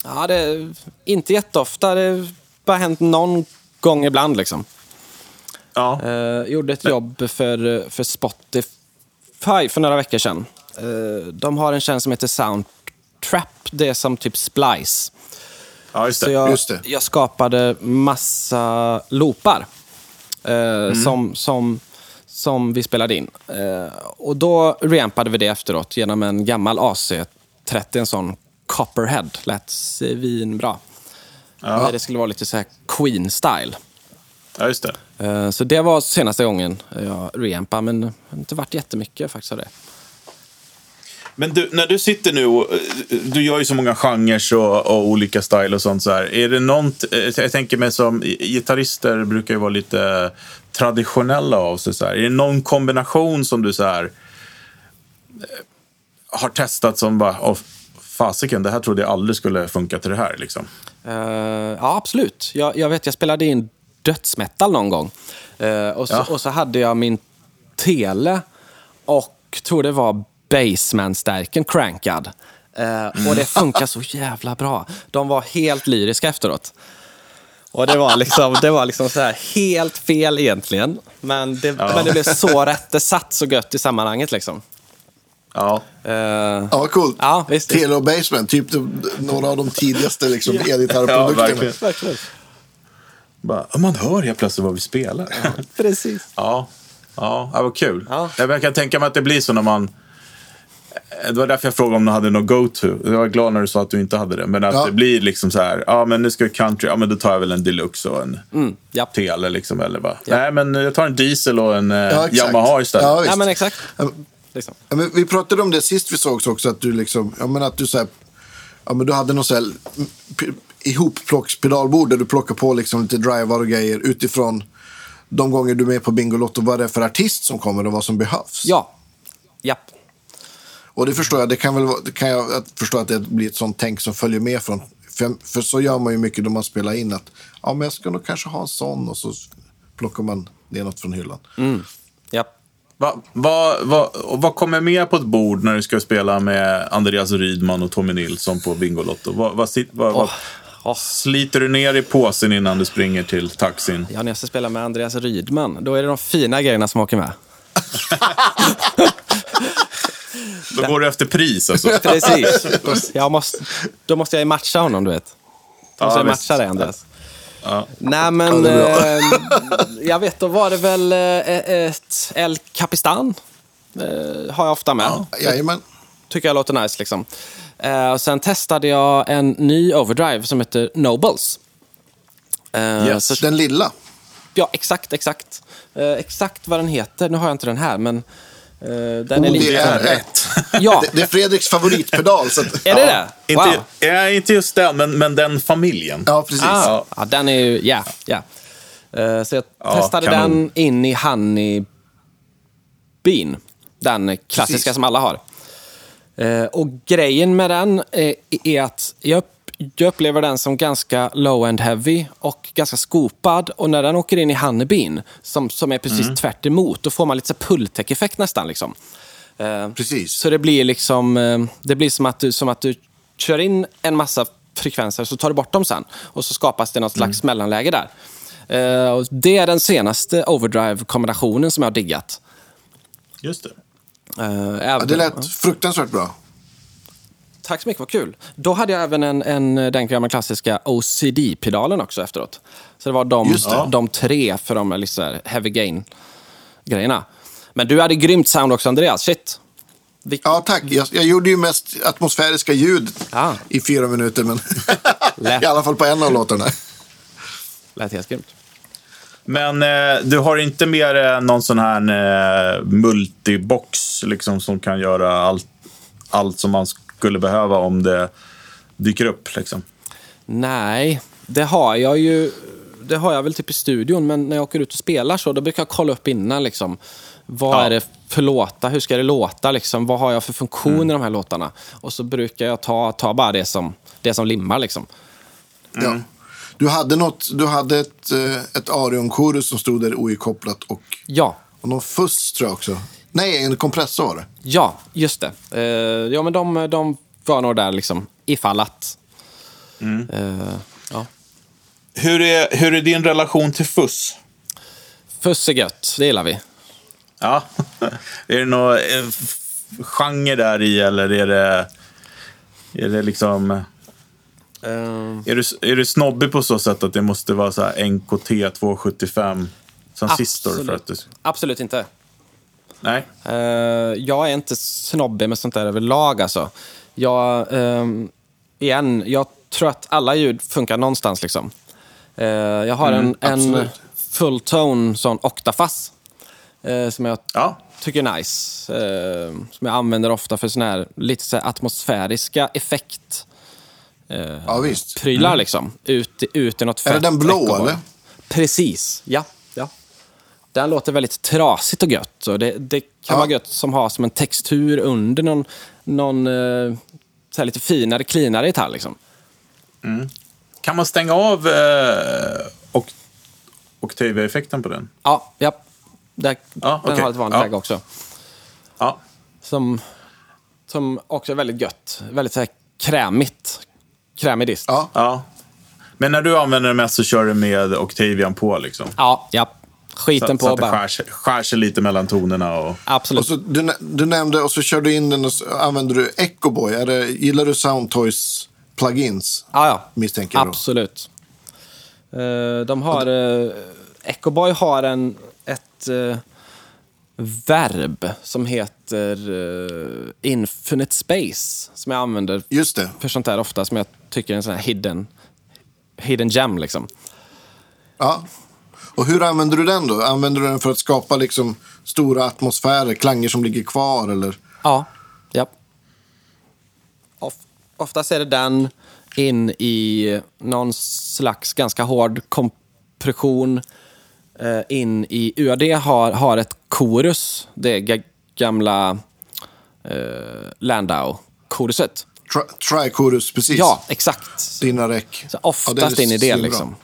Ja, det är inte jätteofta. Det har bara hänt någon gång ibland. Liksom. Ja. Eh, gjorde ett jobb för, för Spotify för några veckor sedan. Eh, de har en tjänst som heter Soundtrap. Det är som typ Splice. Ja, just Så det. jag, Just det. jag skapade massa loopar eh, Mm. som, som, som vi spelade in. Eh, och då reampade vi det efteråt genom en gammal AC30, en sån Copperhead. Lät svinbra. Ja. Det skulle vara lite så här Queen-style. Ja, just det. Eh, Så det var senaste gången jag reampade, men det har inte varit jättemycket faktiskt av det. Men du, när du sitter nu och eh, du gör ju så många genrer och, och olika style och sånt så här. Är det något, eh, jag tänker mig som gitarrister brukar ju vara lite traditionella av sig så här. Är det någon kombination som du så här eh, har testat som bara, åh fasiken, det här trodde jag aldrig skulle funka till det här liksom. Eh, ja, absolut. Jag, jag vet, jag spelade in dödsmetal någon gång. Eh, och, så, Ja. och så hade jag min tele och tror det var Baseman-stärken crankad. Eh, och det funkar så jävla bra. De var helt lyriska efteråt. Och det var liksom, det var liksom så här helt fel egentligen. Men det, men det blev så rätt. Det satt så gött i sammanhanget liksom. Ja, Eh, Ja, vad coolt. Ja, visst. Tele och Basement, typ de, några av de tidigaste liksom, Ja, elgitarrprodukterna. verkligen. verkligen. bara, man hör helt plötsligt vad vi spelar. Precis. Ja. Ja, det var kul. Ja. Jag kan tänka mig att det blir så när man... Det var därför jag frågade om du hade något go-to. Jag var glad när du sa att du inte hade det. Men att Ja. det blir liksom så här, ja men nu ska vi country, ja men då tar jag väl en deluxe och en Mm, japp. tele liksom. Eller bara, nej men jag tar en diesel och en eh, Ja. Yamaha istället. Ja. Ja, men exakt. Ja, Liksom. Ja, men vi pratade om det sist vi sågs också, att du liksom, ja men att du så här, ja men du hade någon så här p- ihopplockspedalbord där du plockar på liksom lite drivar och grejer utifrån de gånger du är med på Bingolotto, vad det är för artist som kommer och vad som behövs. Ja. Japp. Och det förstår jag, det kan, väl, vara- det kan jag förstå att det blir ett sånt tänk som följer med från, för, för så gör man ju mycket då man spelar in att, ja men jag ska nog kanske ha en sån och så plockar man ner något från hyllan. Japp. Vad vad- vad- och vad kommer med på ett bord när du ska spela med Andreas Rydman och Tommy Nilsson på Bingolotto? Vad, vad, sit- vad, vad, Åh. sliter du ner i påsen innan du springer till taxin? Ja, när jag ska spela med Andreas Rydman, då är det de fina grejerna som åker med. Då går du efter pris alltså? Precis. Jag måste, då måste jag ju matcha honom, du vet. Då måste Ja, jag visst. matcha dig, Andreas. Ja. Nej, men... eh, jag vet, då var det väl eh, ett El Capistan. Eh, har jag ofta med. Jajamän. Tycker jag låter nice, liksom. Eh, och sen testade jag en ny overdrive som heter Nobles. Eh, Yes. så, Den lilla. ja, exakt, exakt. Eh, exakt vad den heter, nu har jag inte den här, men... eh, den är lite... det är rätt. Ja, Det, det är Fredriks favoritpedal. Så att, är det det? Inte, Wow. ja, inte just den, men, men den familjen. ja, precis. Ah, ja. den är ju, ja, ja. Eh, så jag Ja, testade kanon. den in i Honey Bean. Den klassiska Precis. som alla har. Eh, och grejen med den eh, är att jag, jag upplever den som ganska low and heavy och ganska skopad. Och när den åker in i Honey Bean, som, som är precis Mm. tvärt emot, då får man lite så pulltäck-effekt nästan. Liksom. Eh, Precis. så det blir liksom, eh, det blir som att, du, som att du kör in en massa frekvenser, så tar du bort dem sen. Och så skapas det något slags mellanläge där. Eh, och det är den senaste overdrive-kombinationen som jag har diggat. Just det. Eh, Ja, även, det lät fruktansvärt bra. Tack så mycket, vad kul. Då hade jag även en, en, den gamla klassiska OCD-pedalen också efteråt. Så det var de, de tre för de liksom, här heavy gain-grejerna. Men du hade grymt sound också, Andreas. Shit. Vilk- Ja, tack. Jag, jag gjorde ju mest atmosfäriska ljud Ja. i fyra minuter, men i alla fall på en av låtarna. Lät helt grymt. Men eh, du har inte mer eh, någon sån här eh, multibox liksom, som kan göra allt, allt som man skulle behöva om det dyker upp? Liksom. Nej, det har jag ju. Det har jag väl typ i studion, men när jag åker ut och spelar så då brukar jag kolla upp innan. Liksom, vad Ja. är det för låtar? Hur ska det låta? Liksom, vad har jag för funktion Mm. i de här låtarna? Och så brukar jag ta, ta bara det som, det som limmar. Liksom. Ja. Du hade, något, du hade ett, eh, ett Arion-chorus som stod där oikopplat och, Ja, och någon fuss tror jag också. Nej, en kompressor var det. ja, just det. Eh, ja, men de, de var nog där liksom, ifall att. Mm. Eh, ja. Hur, är, hur är din relation till fuss? Fuss är gött, det gillar vi. Ja. är det någon eh, genre där i eller är det, är det liksom... Eh, Är du, är du snobbig på så sätt att det måste vara så här NKT 275 transistor? För att du, Absolut inte. Nej? Eh, jag är inte snobbig med sånt där överlag. Alltså. Jag, ehm, igen, jag tror att alla ljud funkar någonstans. Liksom. Eh, jag har en, en absolut. fulltone sån octafuzz eh, som jag Ja. tycker är nice. Eh, som jag använder ofta för sån här lite så här atmosfäriska effekt. Ja, visst. Prylar liksom. Ut, ut i något Är det den blå, eller? Precis, ja. Den låter väldigt trasigt och gött. Och det, det kan Ja. vara gött som har som en textur under någon, någon eh, så här lite finare, cleanare gitarr. Liksom. Kan man stänga av eh, och, Octavia-effekten på den? Ja, ja. Där, Ja, den okej. har ett vanligt Ja. läge också. Ja. Som, som också är väldigt gött. Väldigt så här krämigt. Krämig dist. Ja. ja. Men när du använder den mest så kör du med Octavian på liksom? ja. ja. Skiten så, så på att det bara. skär sig, skär sig lite mellan tonerna och... Absolut. Och så, du, du nämnde, och så kör du in den och så använder du Echoboy. Är det, gillar du Soundtoys plugins? Ja, ja. Misstänker jag då. Absolut. Eh, de har... Uh, Echoboy har en, ett, eh, verb som heter uh, Infinite Space. Som jag använder Just det. för sånt där ofta. Som jag tycker är en sån här hidden, hidden gem. Liksom. Ja. Och hur använder du den då? Använder du den för att skapa liksom stora atmosfärer, klanger som ligger kvar eller? Ja. ja. Of, oftast är det den in i någon slags ganska hård kompression. Eh, in i UAD har, har ett chorus. Det gamla eh, Landau-choruset. Tri- Trichorus, precis. Ja, exakt. Dina räck. Så Ja, oftast är in i det liksom.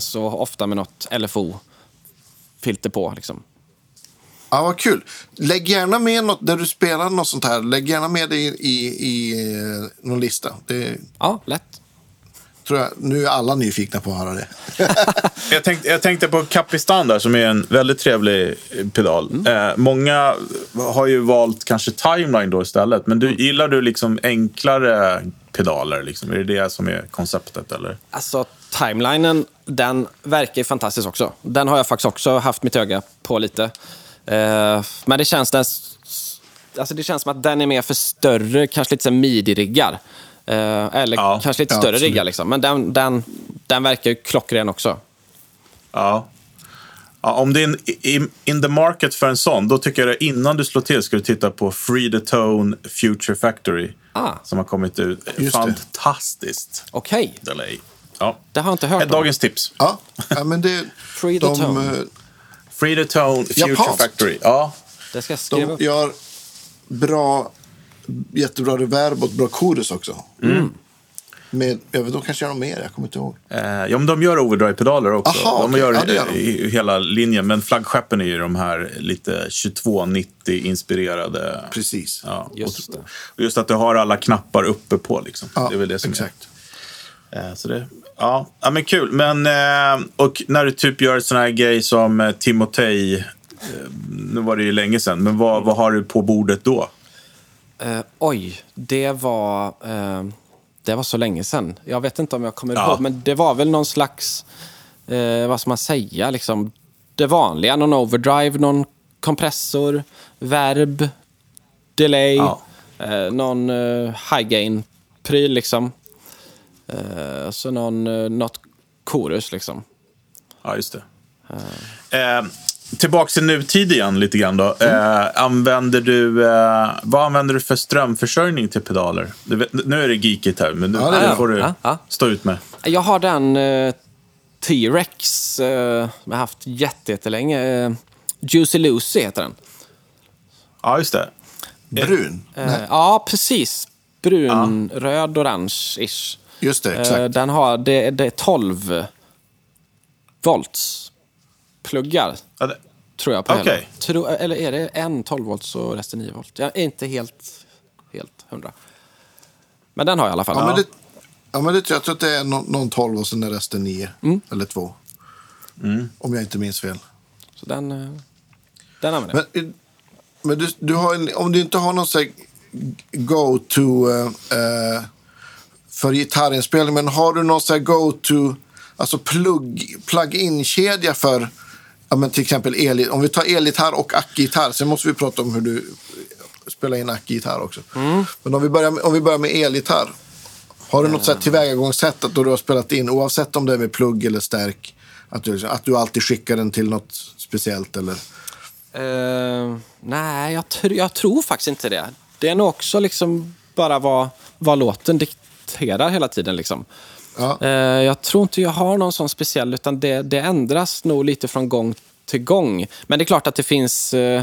Så ofta med något LFO-filter på liksom. Ja, vad kul. Lägg gärna med något, där du spelar något sånt här, lägg gärna med det i, i, i eh, någon lista. Det Ja, lätt. tror jag, nu är alla nyfikna på att höra det. Jag tänkte, jag tänkte på Capistan där, som är en väldigt trevlig eh, pedal. Eh, många har ju valt kanske Timeline då istället. Men du, gillar du liksom enklare pedaler? Liksom? Är det det som är konceptet? Eller? Alltså, timelinen, den verkar ju fantastisk också. Den har jag faktiskt också haft mitt öga på lite. Eh, men det känns, den, alltså det känns som att den är mer för större, kanske lite här midi-riggar. Eh, eller Ja, kanske lite ja, större absolut. riggar. Liksom. Men den, den, den verkar ju klockren också. Ja. ja om det är in, in the market för en sån, då tycker jag att innan du slår till ska du titta på Free the Tone Future Factory. Ah. Som har kommit ut. det. Fantastiskt Okej, delay. Ja. det har jag inte hört Ett om. dagens tips. Ja, ja men det... Free the de, tone. eh, Free the Tone Future Japanskt. Factory. Ja. Det ska jag skriva De gör bra, jättebra reverb och bra chorus också. Mm. Med, jag vet, de kanske gör något mer, jag kommer inte ihåg. Eh, ja, men de gör overdrive-pedaler också. Aha, de okej. gör Ja, det gör de. i, i hela linjen. Men flaggskeppen är ju de här lite 2290-inspirerade. Precis. Ja, Just och, och just att du har alla knappar uppe på. Liksom. Ja, det är väl det som exakt. är. Eh, så det, ja. ja, men kul. Men, eh, och när du typ gör sån här grej som eh, Timotej. Eh, nu var det ju länge sedan, men vad, vad har du på bordet då? Eh, oj, det var, eh, det var så länge sedan. Jag vet inte om jag kommer Ja. ihåg, men det var väl någon slags, eh, vad ska man säga, liksom det vanliga. Någon overdrive, någon kompressor, verb, delay, Ja. eh, någon eh, high gain-pryl liksom. Eh, så någon, eh, något chorus liksom. Ja, just det. Eh, tillbaks till nutid igen lite grann då. Eh, använder du, eh, vad använder du för strömförsörjning till pedaler? Du vet, nu är det geekigt här, men nu, Ja, det får du Ja, ja. stå ut med. Jag har den eh, T-Rex eh, som jag har haft jätte- jättelänge. Eh, Juicy Lucy heter den. Ja, just det. Brun? Eh, ja, precis. Brun, röd, orange-ish. just det, Eh, exakt. den har, det, det är 12 volts pluggar Ja, det, tror jag på hela. Okej. Tro, eller är det en 12 volts och resten 9 volt? Jag är inte helt, helt hundra. Men den har jag i alla fall. Ja, men det, ja, men det, jag tror att det är någon, någon 12 och sen är resten 9. Mm. Eller 2. Om jag inte minns fel. Så den, eh, den använder jag. Men, eh, men du, du har en, om du inte har någon sån go-to eh, eh, för gitarrinspelning, men har du någon sån go-to, alltså plug, plug-in-kedja för ja, men till exempel el, om vi tar elgitarr och ackgitarr, sen måste vi prata om hur du spelar in ackgitarr också. Men om vi, börjar med, om vi börjar med elgitarr, har du något mm. tillvägagångssätt att då du har spelat in, oavsett om det är med plugg eller stärk, att du, att du alltid skickar den till något speciellt? Eller? Uh, nej, jag, tr- jag tror faktiskt inte det. Det är nog också liksom bara vad, vad låten dikterar hela tiden. Liksom. Ja. Eh, jag tror inte jag har någon sån speciell, utan det, det ändras nog lite från gång till gång. Men det är klart att det finns eh,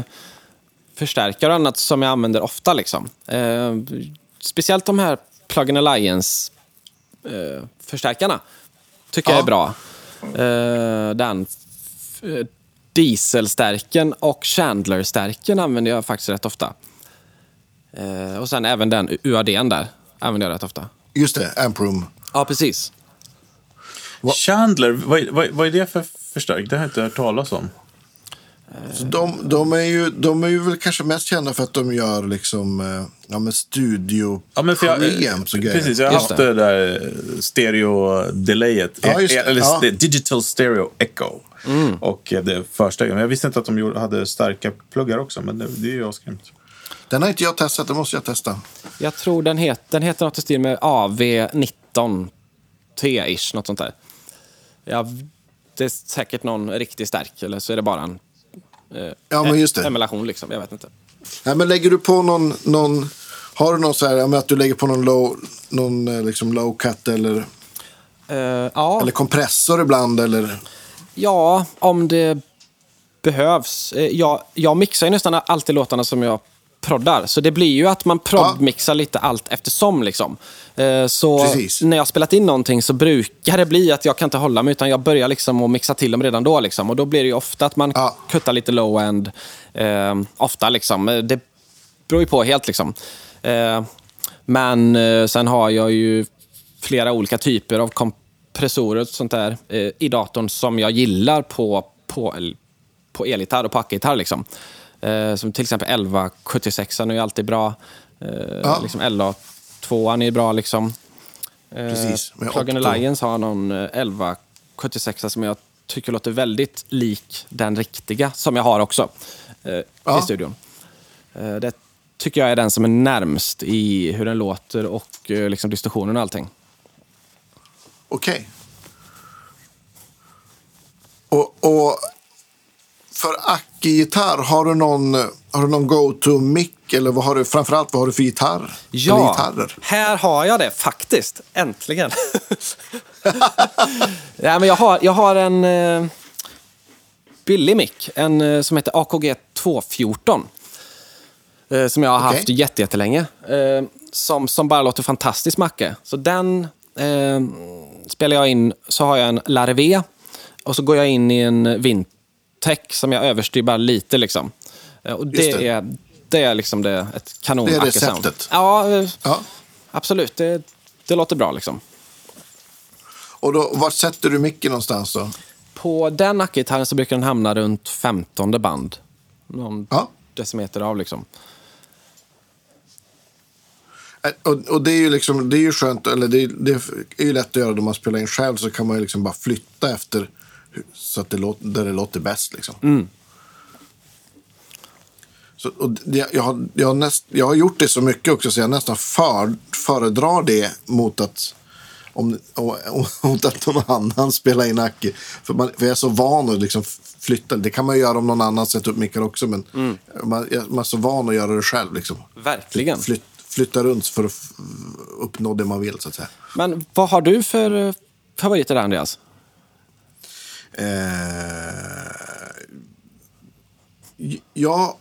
förstärkare och annat som jag använder ofta. Liksom. Eh, speciellt de här Plug-in Alliance-förstärkarna tycker jag Ja. är bra. Den dieselstärken och Chandler-stärken använder jag faktiskt rätt ofta. Eh, och sen även den UADn där använder jag rätt ofta. Just det, Amproom. Ja, precis. Chandler, vad, vad, vad är det för förstärk? Det har jag inte hört talas om. Så de, de, är ju, de är ju väl kanske mest kända för att de gör liksom, eh, ja, men studio Ja, men för jag, preamps och grejer. precis, jag har haft det där stereo-delayet. Ja, det. Eller Ja. digital stereo echo. Och eh, det första, men jag visste inte att de gjorde, hade starka pluggar också, men det, det är ju asgrymt. Den har inte jag testat, det måste jag testa. Jag tror den, het, den heter något i stil med AV19T-ish, något sånt där. Ja, det är säkert någon riktigt stark, eller så är det bara en eh, Ja, men just det. emulation. Liksom. Jag vet inte. Nej, men lägger du på någon, någon har du någon så här, ja, att du lägger på någon low, någon eh, liksom low cut eller, Eh, ja. eller kompressor ibland eller? Ja, om det behövs. Eh, Jag, jag mixar ju nästan alltid låtarna som jag proddar. Så det blir ju att man proddmixar lite allt eftersom. Liksom. Eh, Så Precis. när jag har spelat in någonting så brukar det bli att jag kan inte hålla mig utan jag börjar liksom att mixa till dem redan då. Liksom. Och då blir det ju ofta att man Ja. kuttar lite low-end. Eh, ofta liksom. Eh, Det beror ju på helt liksom. Eh, men eh, sen har jag ju flera olika typer av kompressorer och sånt där i datorn som jag gillar på, på, på elgitarr och på ackgitarr. Liksom. Eh, som till exempel 1176 är ju alltid bra. Eh, Ja. liksom LA2 är bra. Liksom. Eh, Precis, Plug and. Alliance har någon eh, 1176 som jag tycker låter väldigt lik den riktiga som jag har också eh, Ja. i studion. Eh, det tycker jag är den som är närmst i hur den låter och eh, liksom distorsionen och allting. Okej. Och, och för Acke-gitarr, har du någon, har du någon go-to-mic? Eller vad har du, framförallt vad har du för gitarr? Ja, här har jag det faktiskt. Äntligen. ja, men jag, har, jag har en eh, billig mick, en eh, som heter AKG 214. Eh, som jag har Okej. haft jätte- jättelänge. Eh, som, som bara låter fantastiskt macke. Så den eh, spelar jag in, så har jag en Larvé och så går jag in i en Vintech som jag överstyr bara lite. Liksom. Eh, och det, det. är, det är liksom det, ett kanon Det är receptet. Ja, eh, Ja. absolut. Det, det låter bra liksom. Och då, var sätter du micken någonstans då? På den Acke-gitarren så brukar den hamna runt 15 band. Någon Ja. decimeter av liksom. Och, och det är ju liksom, det är ju skönt, eller det, det är ju lätt att göra då man spelar in själv så kan man ju liksom bara flytta efter så att det låter, där det låter bäst. Liksom. Så, och det, jag, har, jag, har näst, jag har gjort det så mycket också så jag nästan för, föredrar det mot att om, mot att någon annan spelar in Acke. För, man, för jag är så van att liksom flytta. Det kan man göra om någon annan sätter upp mickar också. Men man, jag, man är så van att göra det själv. Liksom. Verkligen. Flyt, flytta runt för att uppnå det man vill, så att säga. Men vad har du för eh, favoriter Andreas? Eh, ja,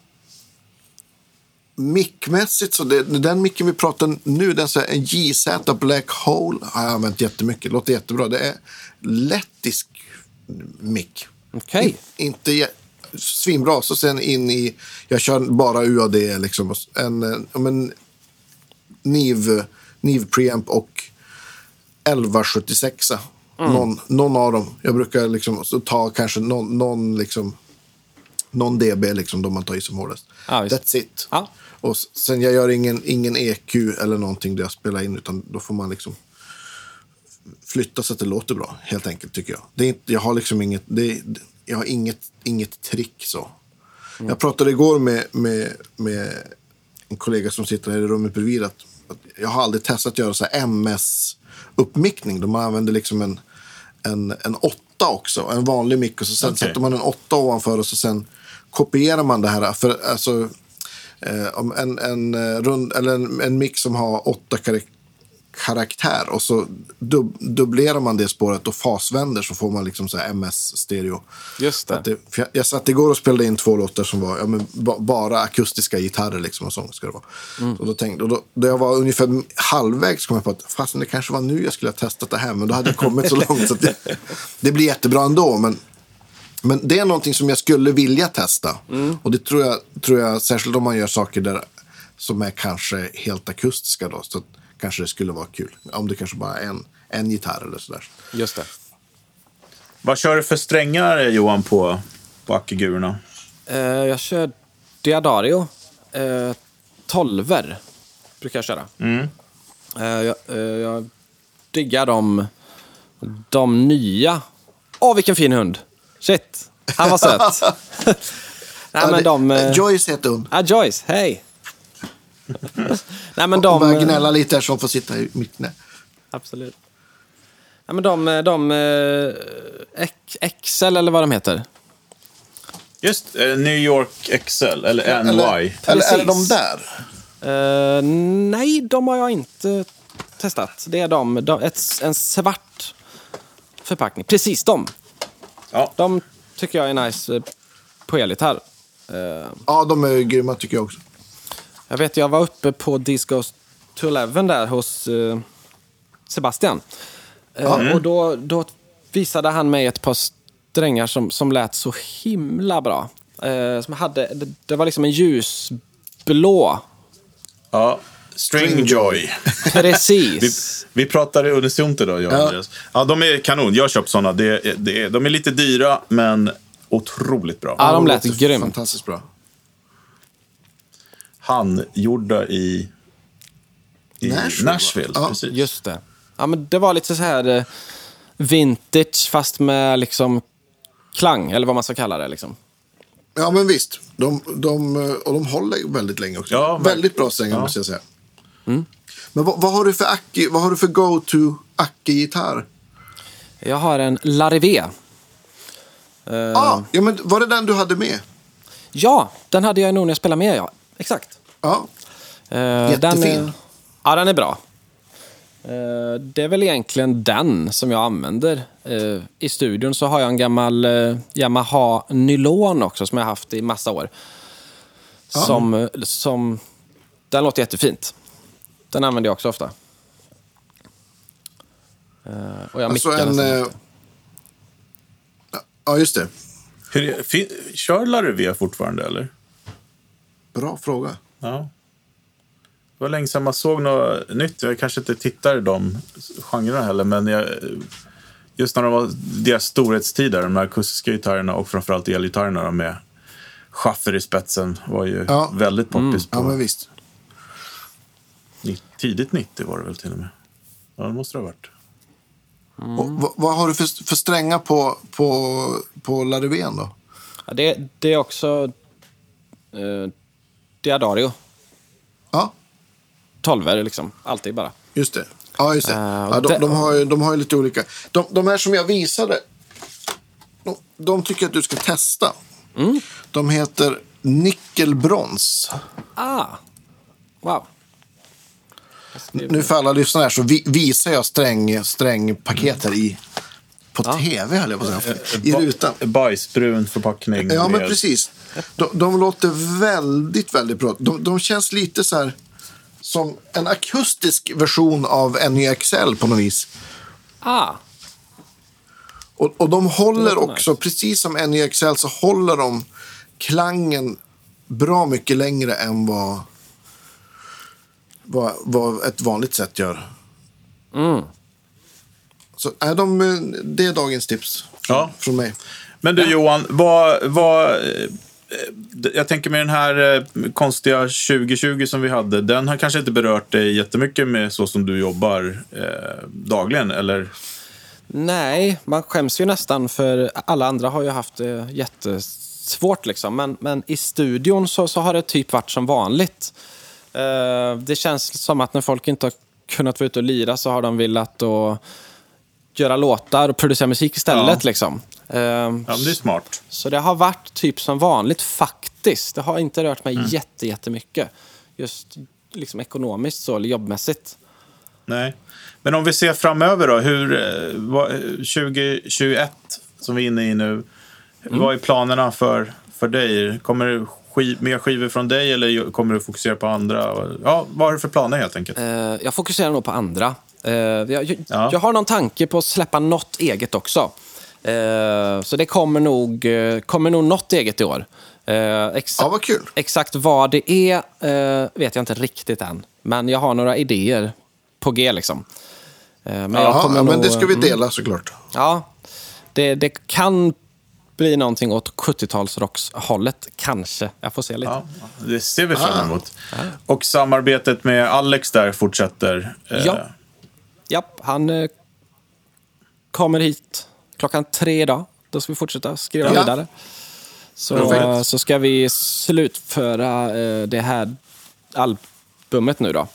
mickmässigt så det, den micken vi pratar nu, den så här, en JZ Black Hole har jag använt jättemycket. Låter jättebra. Det är lettisk mick. Okej. In, inte svinbra. Så sen in i, jag kör bara UAD liksom. En, ja, men, NIV, NIV preamp och 1176. Någon, någon av dem. Jag brukar liksom ta kanske någon, någon, liksom, någon dB liksom, då man tar i som hårdast. Visst. That's it. Ja. Och sen jag gör ingen, ingen EQ eller någonting där jag spelar in. Utan då får man liksom flytta så att det låter bra. Helt enkelt tycker jag. Det är inte, jag har liksom inget, det, jag har inget, inget trick så. Jag pratade igår med, med, med en kollega som sitter här i rummet bredvid. Att, att jag har aldrig testat att göra så MS-uppmickning. De använder liksom en, en, en åtta också. En vanlig mick. Och så sen Okej. sätter man en åtta ovanför och så sen kopierar man det här. För alltså, eh, om en, en, eh, rund, eller en, en mick som har åtta karak- karaktär och så dub, dubblerar man det spåret och fasvänder så får man liksom så MS-stereo. Just det. Det, jag, jag satt igår och spelade in två låtar som var ja, ba, bara akustiska gitarrer. Liksom, och sånt ska det vara. Och då tänkte, och då, då jag var ungefär halvvägs kom jag på att fasen, det kanske var nu jag skulle ha testat det här. Men då hade jag kommit så långt så att det, det blir jättebra ändå. Men, men det är någonting som jag skulle vilja testa. Och det tror jag, tror jag, särskilt om man gör saker där som är kanske helt akustiska då. Så kanske det skulle vara kul. Om det kanske bara är en, en gitarr eller sådär. Just det. Vad kör du för strängar, Johan, på, på Ackegurorna? Eh, jag kör Diadario. Eh, tolver brukar jag köra. Eh, jag, eh, jag diggar de, de nya. Åh, vilken fin hund! Shit, han var söt. Nej, Ja, men det- de... Joyce heter hon. Ah, Joyce, hej! Nej, men de... börjar gnälla lite här så hon får sitta i mitt knä. Absolut. Ja, men de, de eh, Excel eller vad de heter. Just eh, New York XL, eller NY. Eller, eller är de där? Eh, nej, de har jag inte testat. Det är de, de ett, en svart förpackning. Precis de. Ja. De tycker jag är nice eh, på elgitarr. Eh, Ja, de är grymma tycker jag också. Jag vet, jag var uppe på to Eleven där hos eh, Sebastian. Eh, Och då, då visade han mig ett par strängar som, som lät så himla bra. Eh, som hade, det, det var liksom en ljusblå. ja. Stringjoy. vi, Precis. vi pratade unisont idag, jag och Ja. Andreas. Ja, de är kanon. Jag har köpt sådana. Det, det de är lite dyra, men otroligt bra. Ja, de lät grymt. Fantastiskt bra. Handgjorda i, i Nashville, Nashville. Ja, precis. Just det. Ja, men det var lite så här eh, vintage fast med liksom klang, eller vad man ska kalla det. Liksom. Ja, men visst. De, de, och de håller väldigt länge också. Ja, väldigt bra strängar ja. måste jag säga. Men vad, vad har du för Acki, vad har du för go-to Acki-gitarr? Jag har en Larivé. Eh, Ah, ja, men var det den du hade med? Ja, den hade jag nog när jag spelade med, ja. Exakt. Ja. Eh, Jättefin. Den är, ja, den är bra. Eh, det är väl egentligen den som jag använder. Eh, I studion så har jag en gammal eh, Yamaha Nylon också som jag har haft i massa år. Som, eh, som, den låter jättefint. Den använder jag också ofta. Och jag Alltså en... alltid. Ja, just det. Hur, fin, kör Larivé fortfarande, eller? Bra fråga. Ja. Det var länge sedan man såg något nytt. Jag kanske inte tittar i de genrerna heller, men jag, just när de var deras storhetstider, de här akustiska gitarrerna och framförallt elgitarrerna med schaffer i spetsen var ju Ja. väldigt poppis på Ja, men visst. tidigt 90 var det väl till och med. Ja, det måste det ha varit. Och, vad, vad har du för, för strängar på, på, på Larivén då? Ja, det, det är också eh, Diadario. Ja, 12 liksom. Alltid bara. just det. Ja, just det. Eh, ja, de, det- de, har ju, de har ju lite olika. De, de här som jag visade, de, de tycker jag att du ska testa. Mm. De heter nickelbrons. Ah! Wow. Nu för alla lyssnare här så vi, visar jag sträng, strängpaket här i, på tv, höll jag på att säga. I Ba- rutan. Bajsbrun förpackning. Ja, men med- precis. De, de låter väldigt, väldigt bra. De, de känns lite så här som en akustisk version av NYXL på något vis. Ah! Och, och de håller också, precis som NYXL, så håller de klangen bra mycket längre än vad, vad, vad ett vanligt sätt gör. Mm. Så är de, eh, det är dagens tips Ja. från mig. Men du Johan, vad, vad, jag tänker med den här eh, konstiga 2020 som vi hade, den har kanske inte berört dig jättemycket med så som du jobbar eh, dagligen, eller? Nej, man skäms ju nästan för alla andra har ju haft det jättesvårt liksom. Men, men i studion så, så har det typ varit som vanligt. Eh, det känns som att när folk inte har kunnat vara ute och lira så har de velat att göra låtar och producera musik istället. Ja. Liksom. Eh, Ja, men det är smart. Så det har varit typ som vanligt faktiskt. Det har inte rört mig Mm. jätte, jättemycket. Just liksom ekonomiskt så, eller jobbmässigt. Nej. Men om vi ser framöver då, hur, eh, vad, 2021 som vi är inne i nu, vad är planerna för, för dig? Kommer det skiv, mer skivor från dig eller kommer du fokusera på andra? Ja, vad har du för planer helt enkelt? Eh, jag fokuserar nog på andra. Eh, jag, jag, Ja. jag har någon tanke på att släppa något eget också. Eh, så det kommer nog, eh, kommer nog något eget i år. Eh, exa- Ja, vad kul. Exakt vad det är vet jag inte riktigt än. Men jag har några idéer på G liksom. Men kommer ja, men nog- det ska vi dela såklart. Ja, det, det kan bli någonting åt 70-talsrockshållet. Kanske. Jag får se lite. Ja, det ser vi fram emot. Och samarbetet med Alex där fortsätter. eh, Ja. Japp, han kommer hit klockan tre idag. Då ska vi fortsätta skriva Ja. vidare. Så, Perfekt. så ska vi slutföra eh, det här albumet nu då.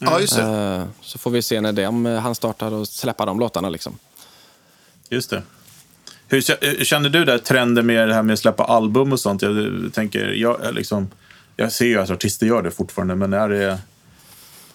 Ja, just det. Eh, så får vi se när det, om eh, han startar och släppa de låtarna. Liksom. Just det. Hur kä- eh, känner du där trenden med det här med att släppa album och sånt? Jag tänker, jag, liksom, jag ser ju att artister gör det fortfarande, men är det,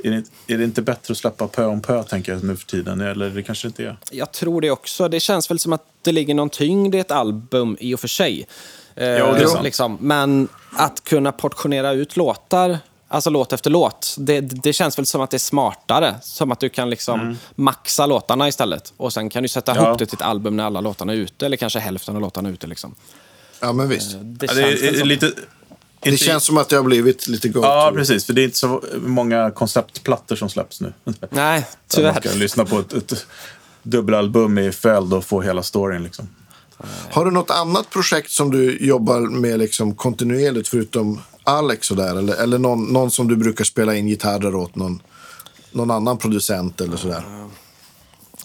är det, är det inte bättre att släppa pö om pö, tänker jag, nu för tiden? Eller det kanske inte är? Jag tror det också. Det känns väl som att det ligger någon tyngd i ett album i och för sig. Eh, Ja, det är sant. liksom. Men att kunna portionera ut låtar, alltså låt efter låt, det, det känns väl som att det är smartare. Som att du kan liksom maxa låtarna istället. Och sen kan du sätta Mm. Ja. ihop det till ett album när alla låtarna är ute, eller kanske hälften av låtarna är ute. Liksom. Ja, men visst. Det Ja, det är, som... lite... Det inte- känns som att det har blivit lite go Ja, precis. För det är inte så många konceptplattor som släpps nu. Nej, Där man tyvärr. ska lyssna på ett, ett dubbelalbum i följd och få hela storyn. Liksom. Har du något annat projekt som du jobbar med liksom kontinuerligt förutom Alex och där? Eller, eller någon, någon som du brukar spela in gitarrer åt? Någon, någon annan producent eller sådär?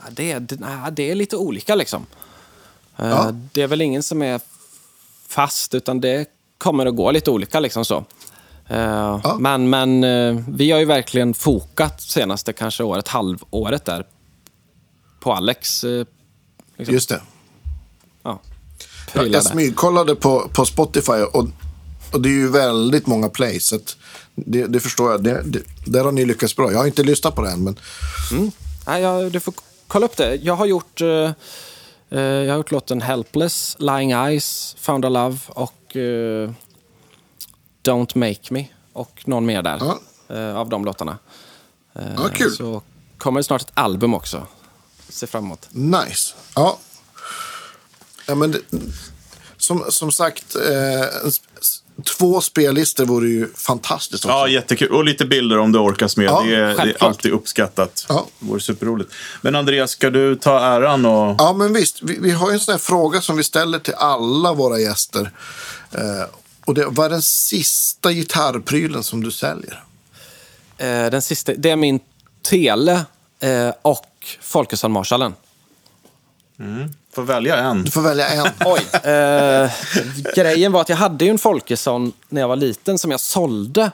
Ja, Det, är- det, det är lite olika liksom. Eh, Ja. Det är väl ingen som är fast, utan det kommer att gå lite olika. liksom så. Eh, Ja. Men, men eh, vi har ju verkligen fokat senaste kanske året, halvåret där, på Alex. eh, Liksom. Just det. Ja, Jag, prylar jag smygkollade på, på Spotify och, och det är ju väldigt många plays. Så det, det förstår jag. Det, det, där har ni lyckats bra. Jag har inte lyssnat på det än, men Nej, jag, du får kolla upp det. Jag har gjort, jag har gjort låten Helpless, Lying Eyes, Found a Love och eh, Don't Make Me. Och någon mer där Ja. eh, av de låtarna. Eh, Ja, kul. Så kommer det snart ett album också. Se fram emot. nice. Ja. ja men det, som, som sagt, eh, två spellistor vore ju fantastiskt också. Ja, jättekul. Och lite bilder om du orkas med. Ja, det, är, det är alltid uppskattat. Ja. Det vore superroligt. Men Andreas, ska du ta äran och... Ja, men visst. Vi, vi har en sån här fråga som vi ställer till alla våra gäster. Eh, och det, vad är den sista gitarrprylen som du säljer? Eh, den sista, det är min Tele eh, och Folkesson Marshallen. Får välja en. Du får välja en. Oj. Eh, grejen var att jag hade ju en Folkesson när jag var liten som jag sålde.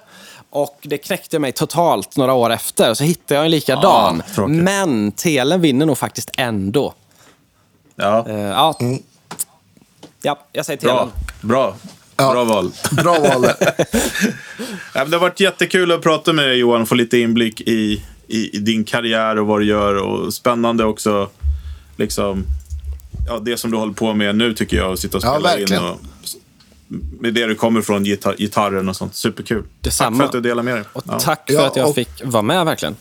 Och det knäckte mig totalt några år efter. Så hittade jag en likadan. Ah. Men Telen vinner nog faktiskt ändå. Ja, Eh, ja. ja, jag säger bra. Telen. Bra. Ja. Bra val. Bra val. Ja, det har varit jättekul att prata med dig Johan och få lite inblick i, i, i din karriär och vad du gör. Och spännande också, liksom, ja, det som du håller på med nu tycker jag, att sitta och Ja, spela in. verkligen. Och, med det du kommer från, gitar gitarren och sånt. Superkul. Detsamma. Tack för att du delade med dig. Och Ja. tack för Ja, att jag och- fick vara med verkligen.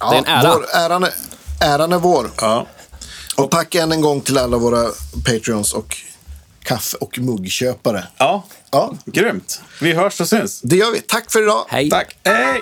Ja, Det är en ära. Vår, äran, är, äran är vår. Ja. Och tack än en gång till alla våra Patreons och kaffe och muggköpare. ja, Ja, grymt. Vi hörs och syns. det gör vi. Tack för idag. Hej. Tack. Hej!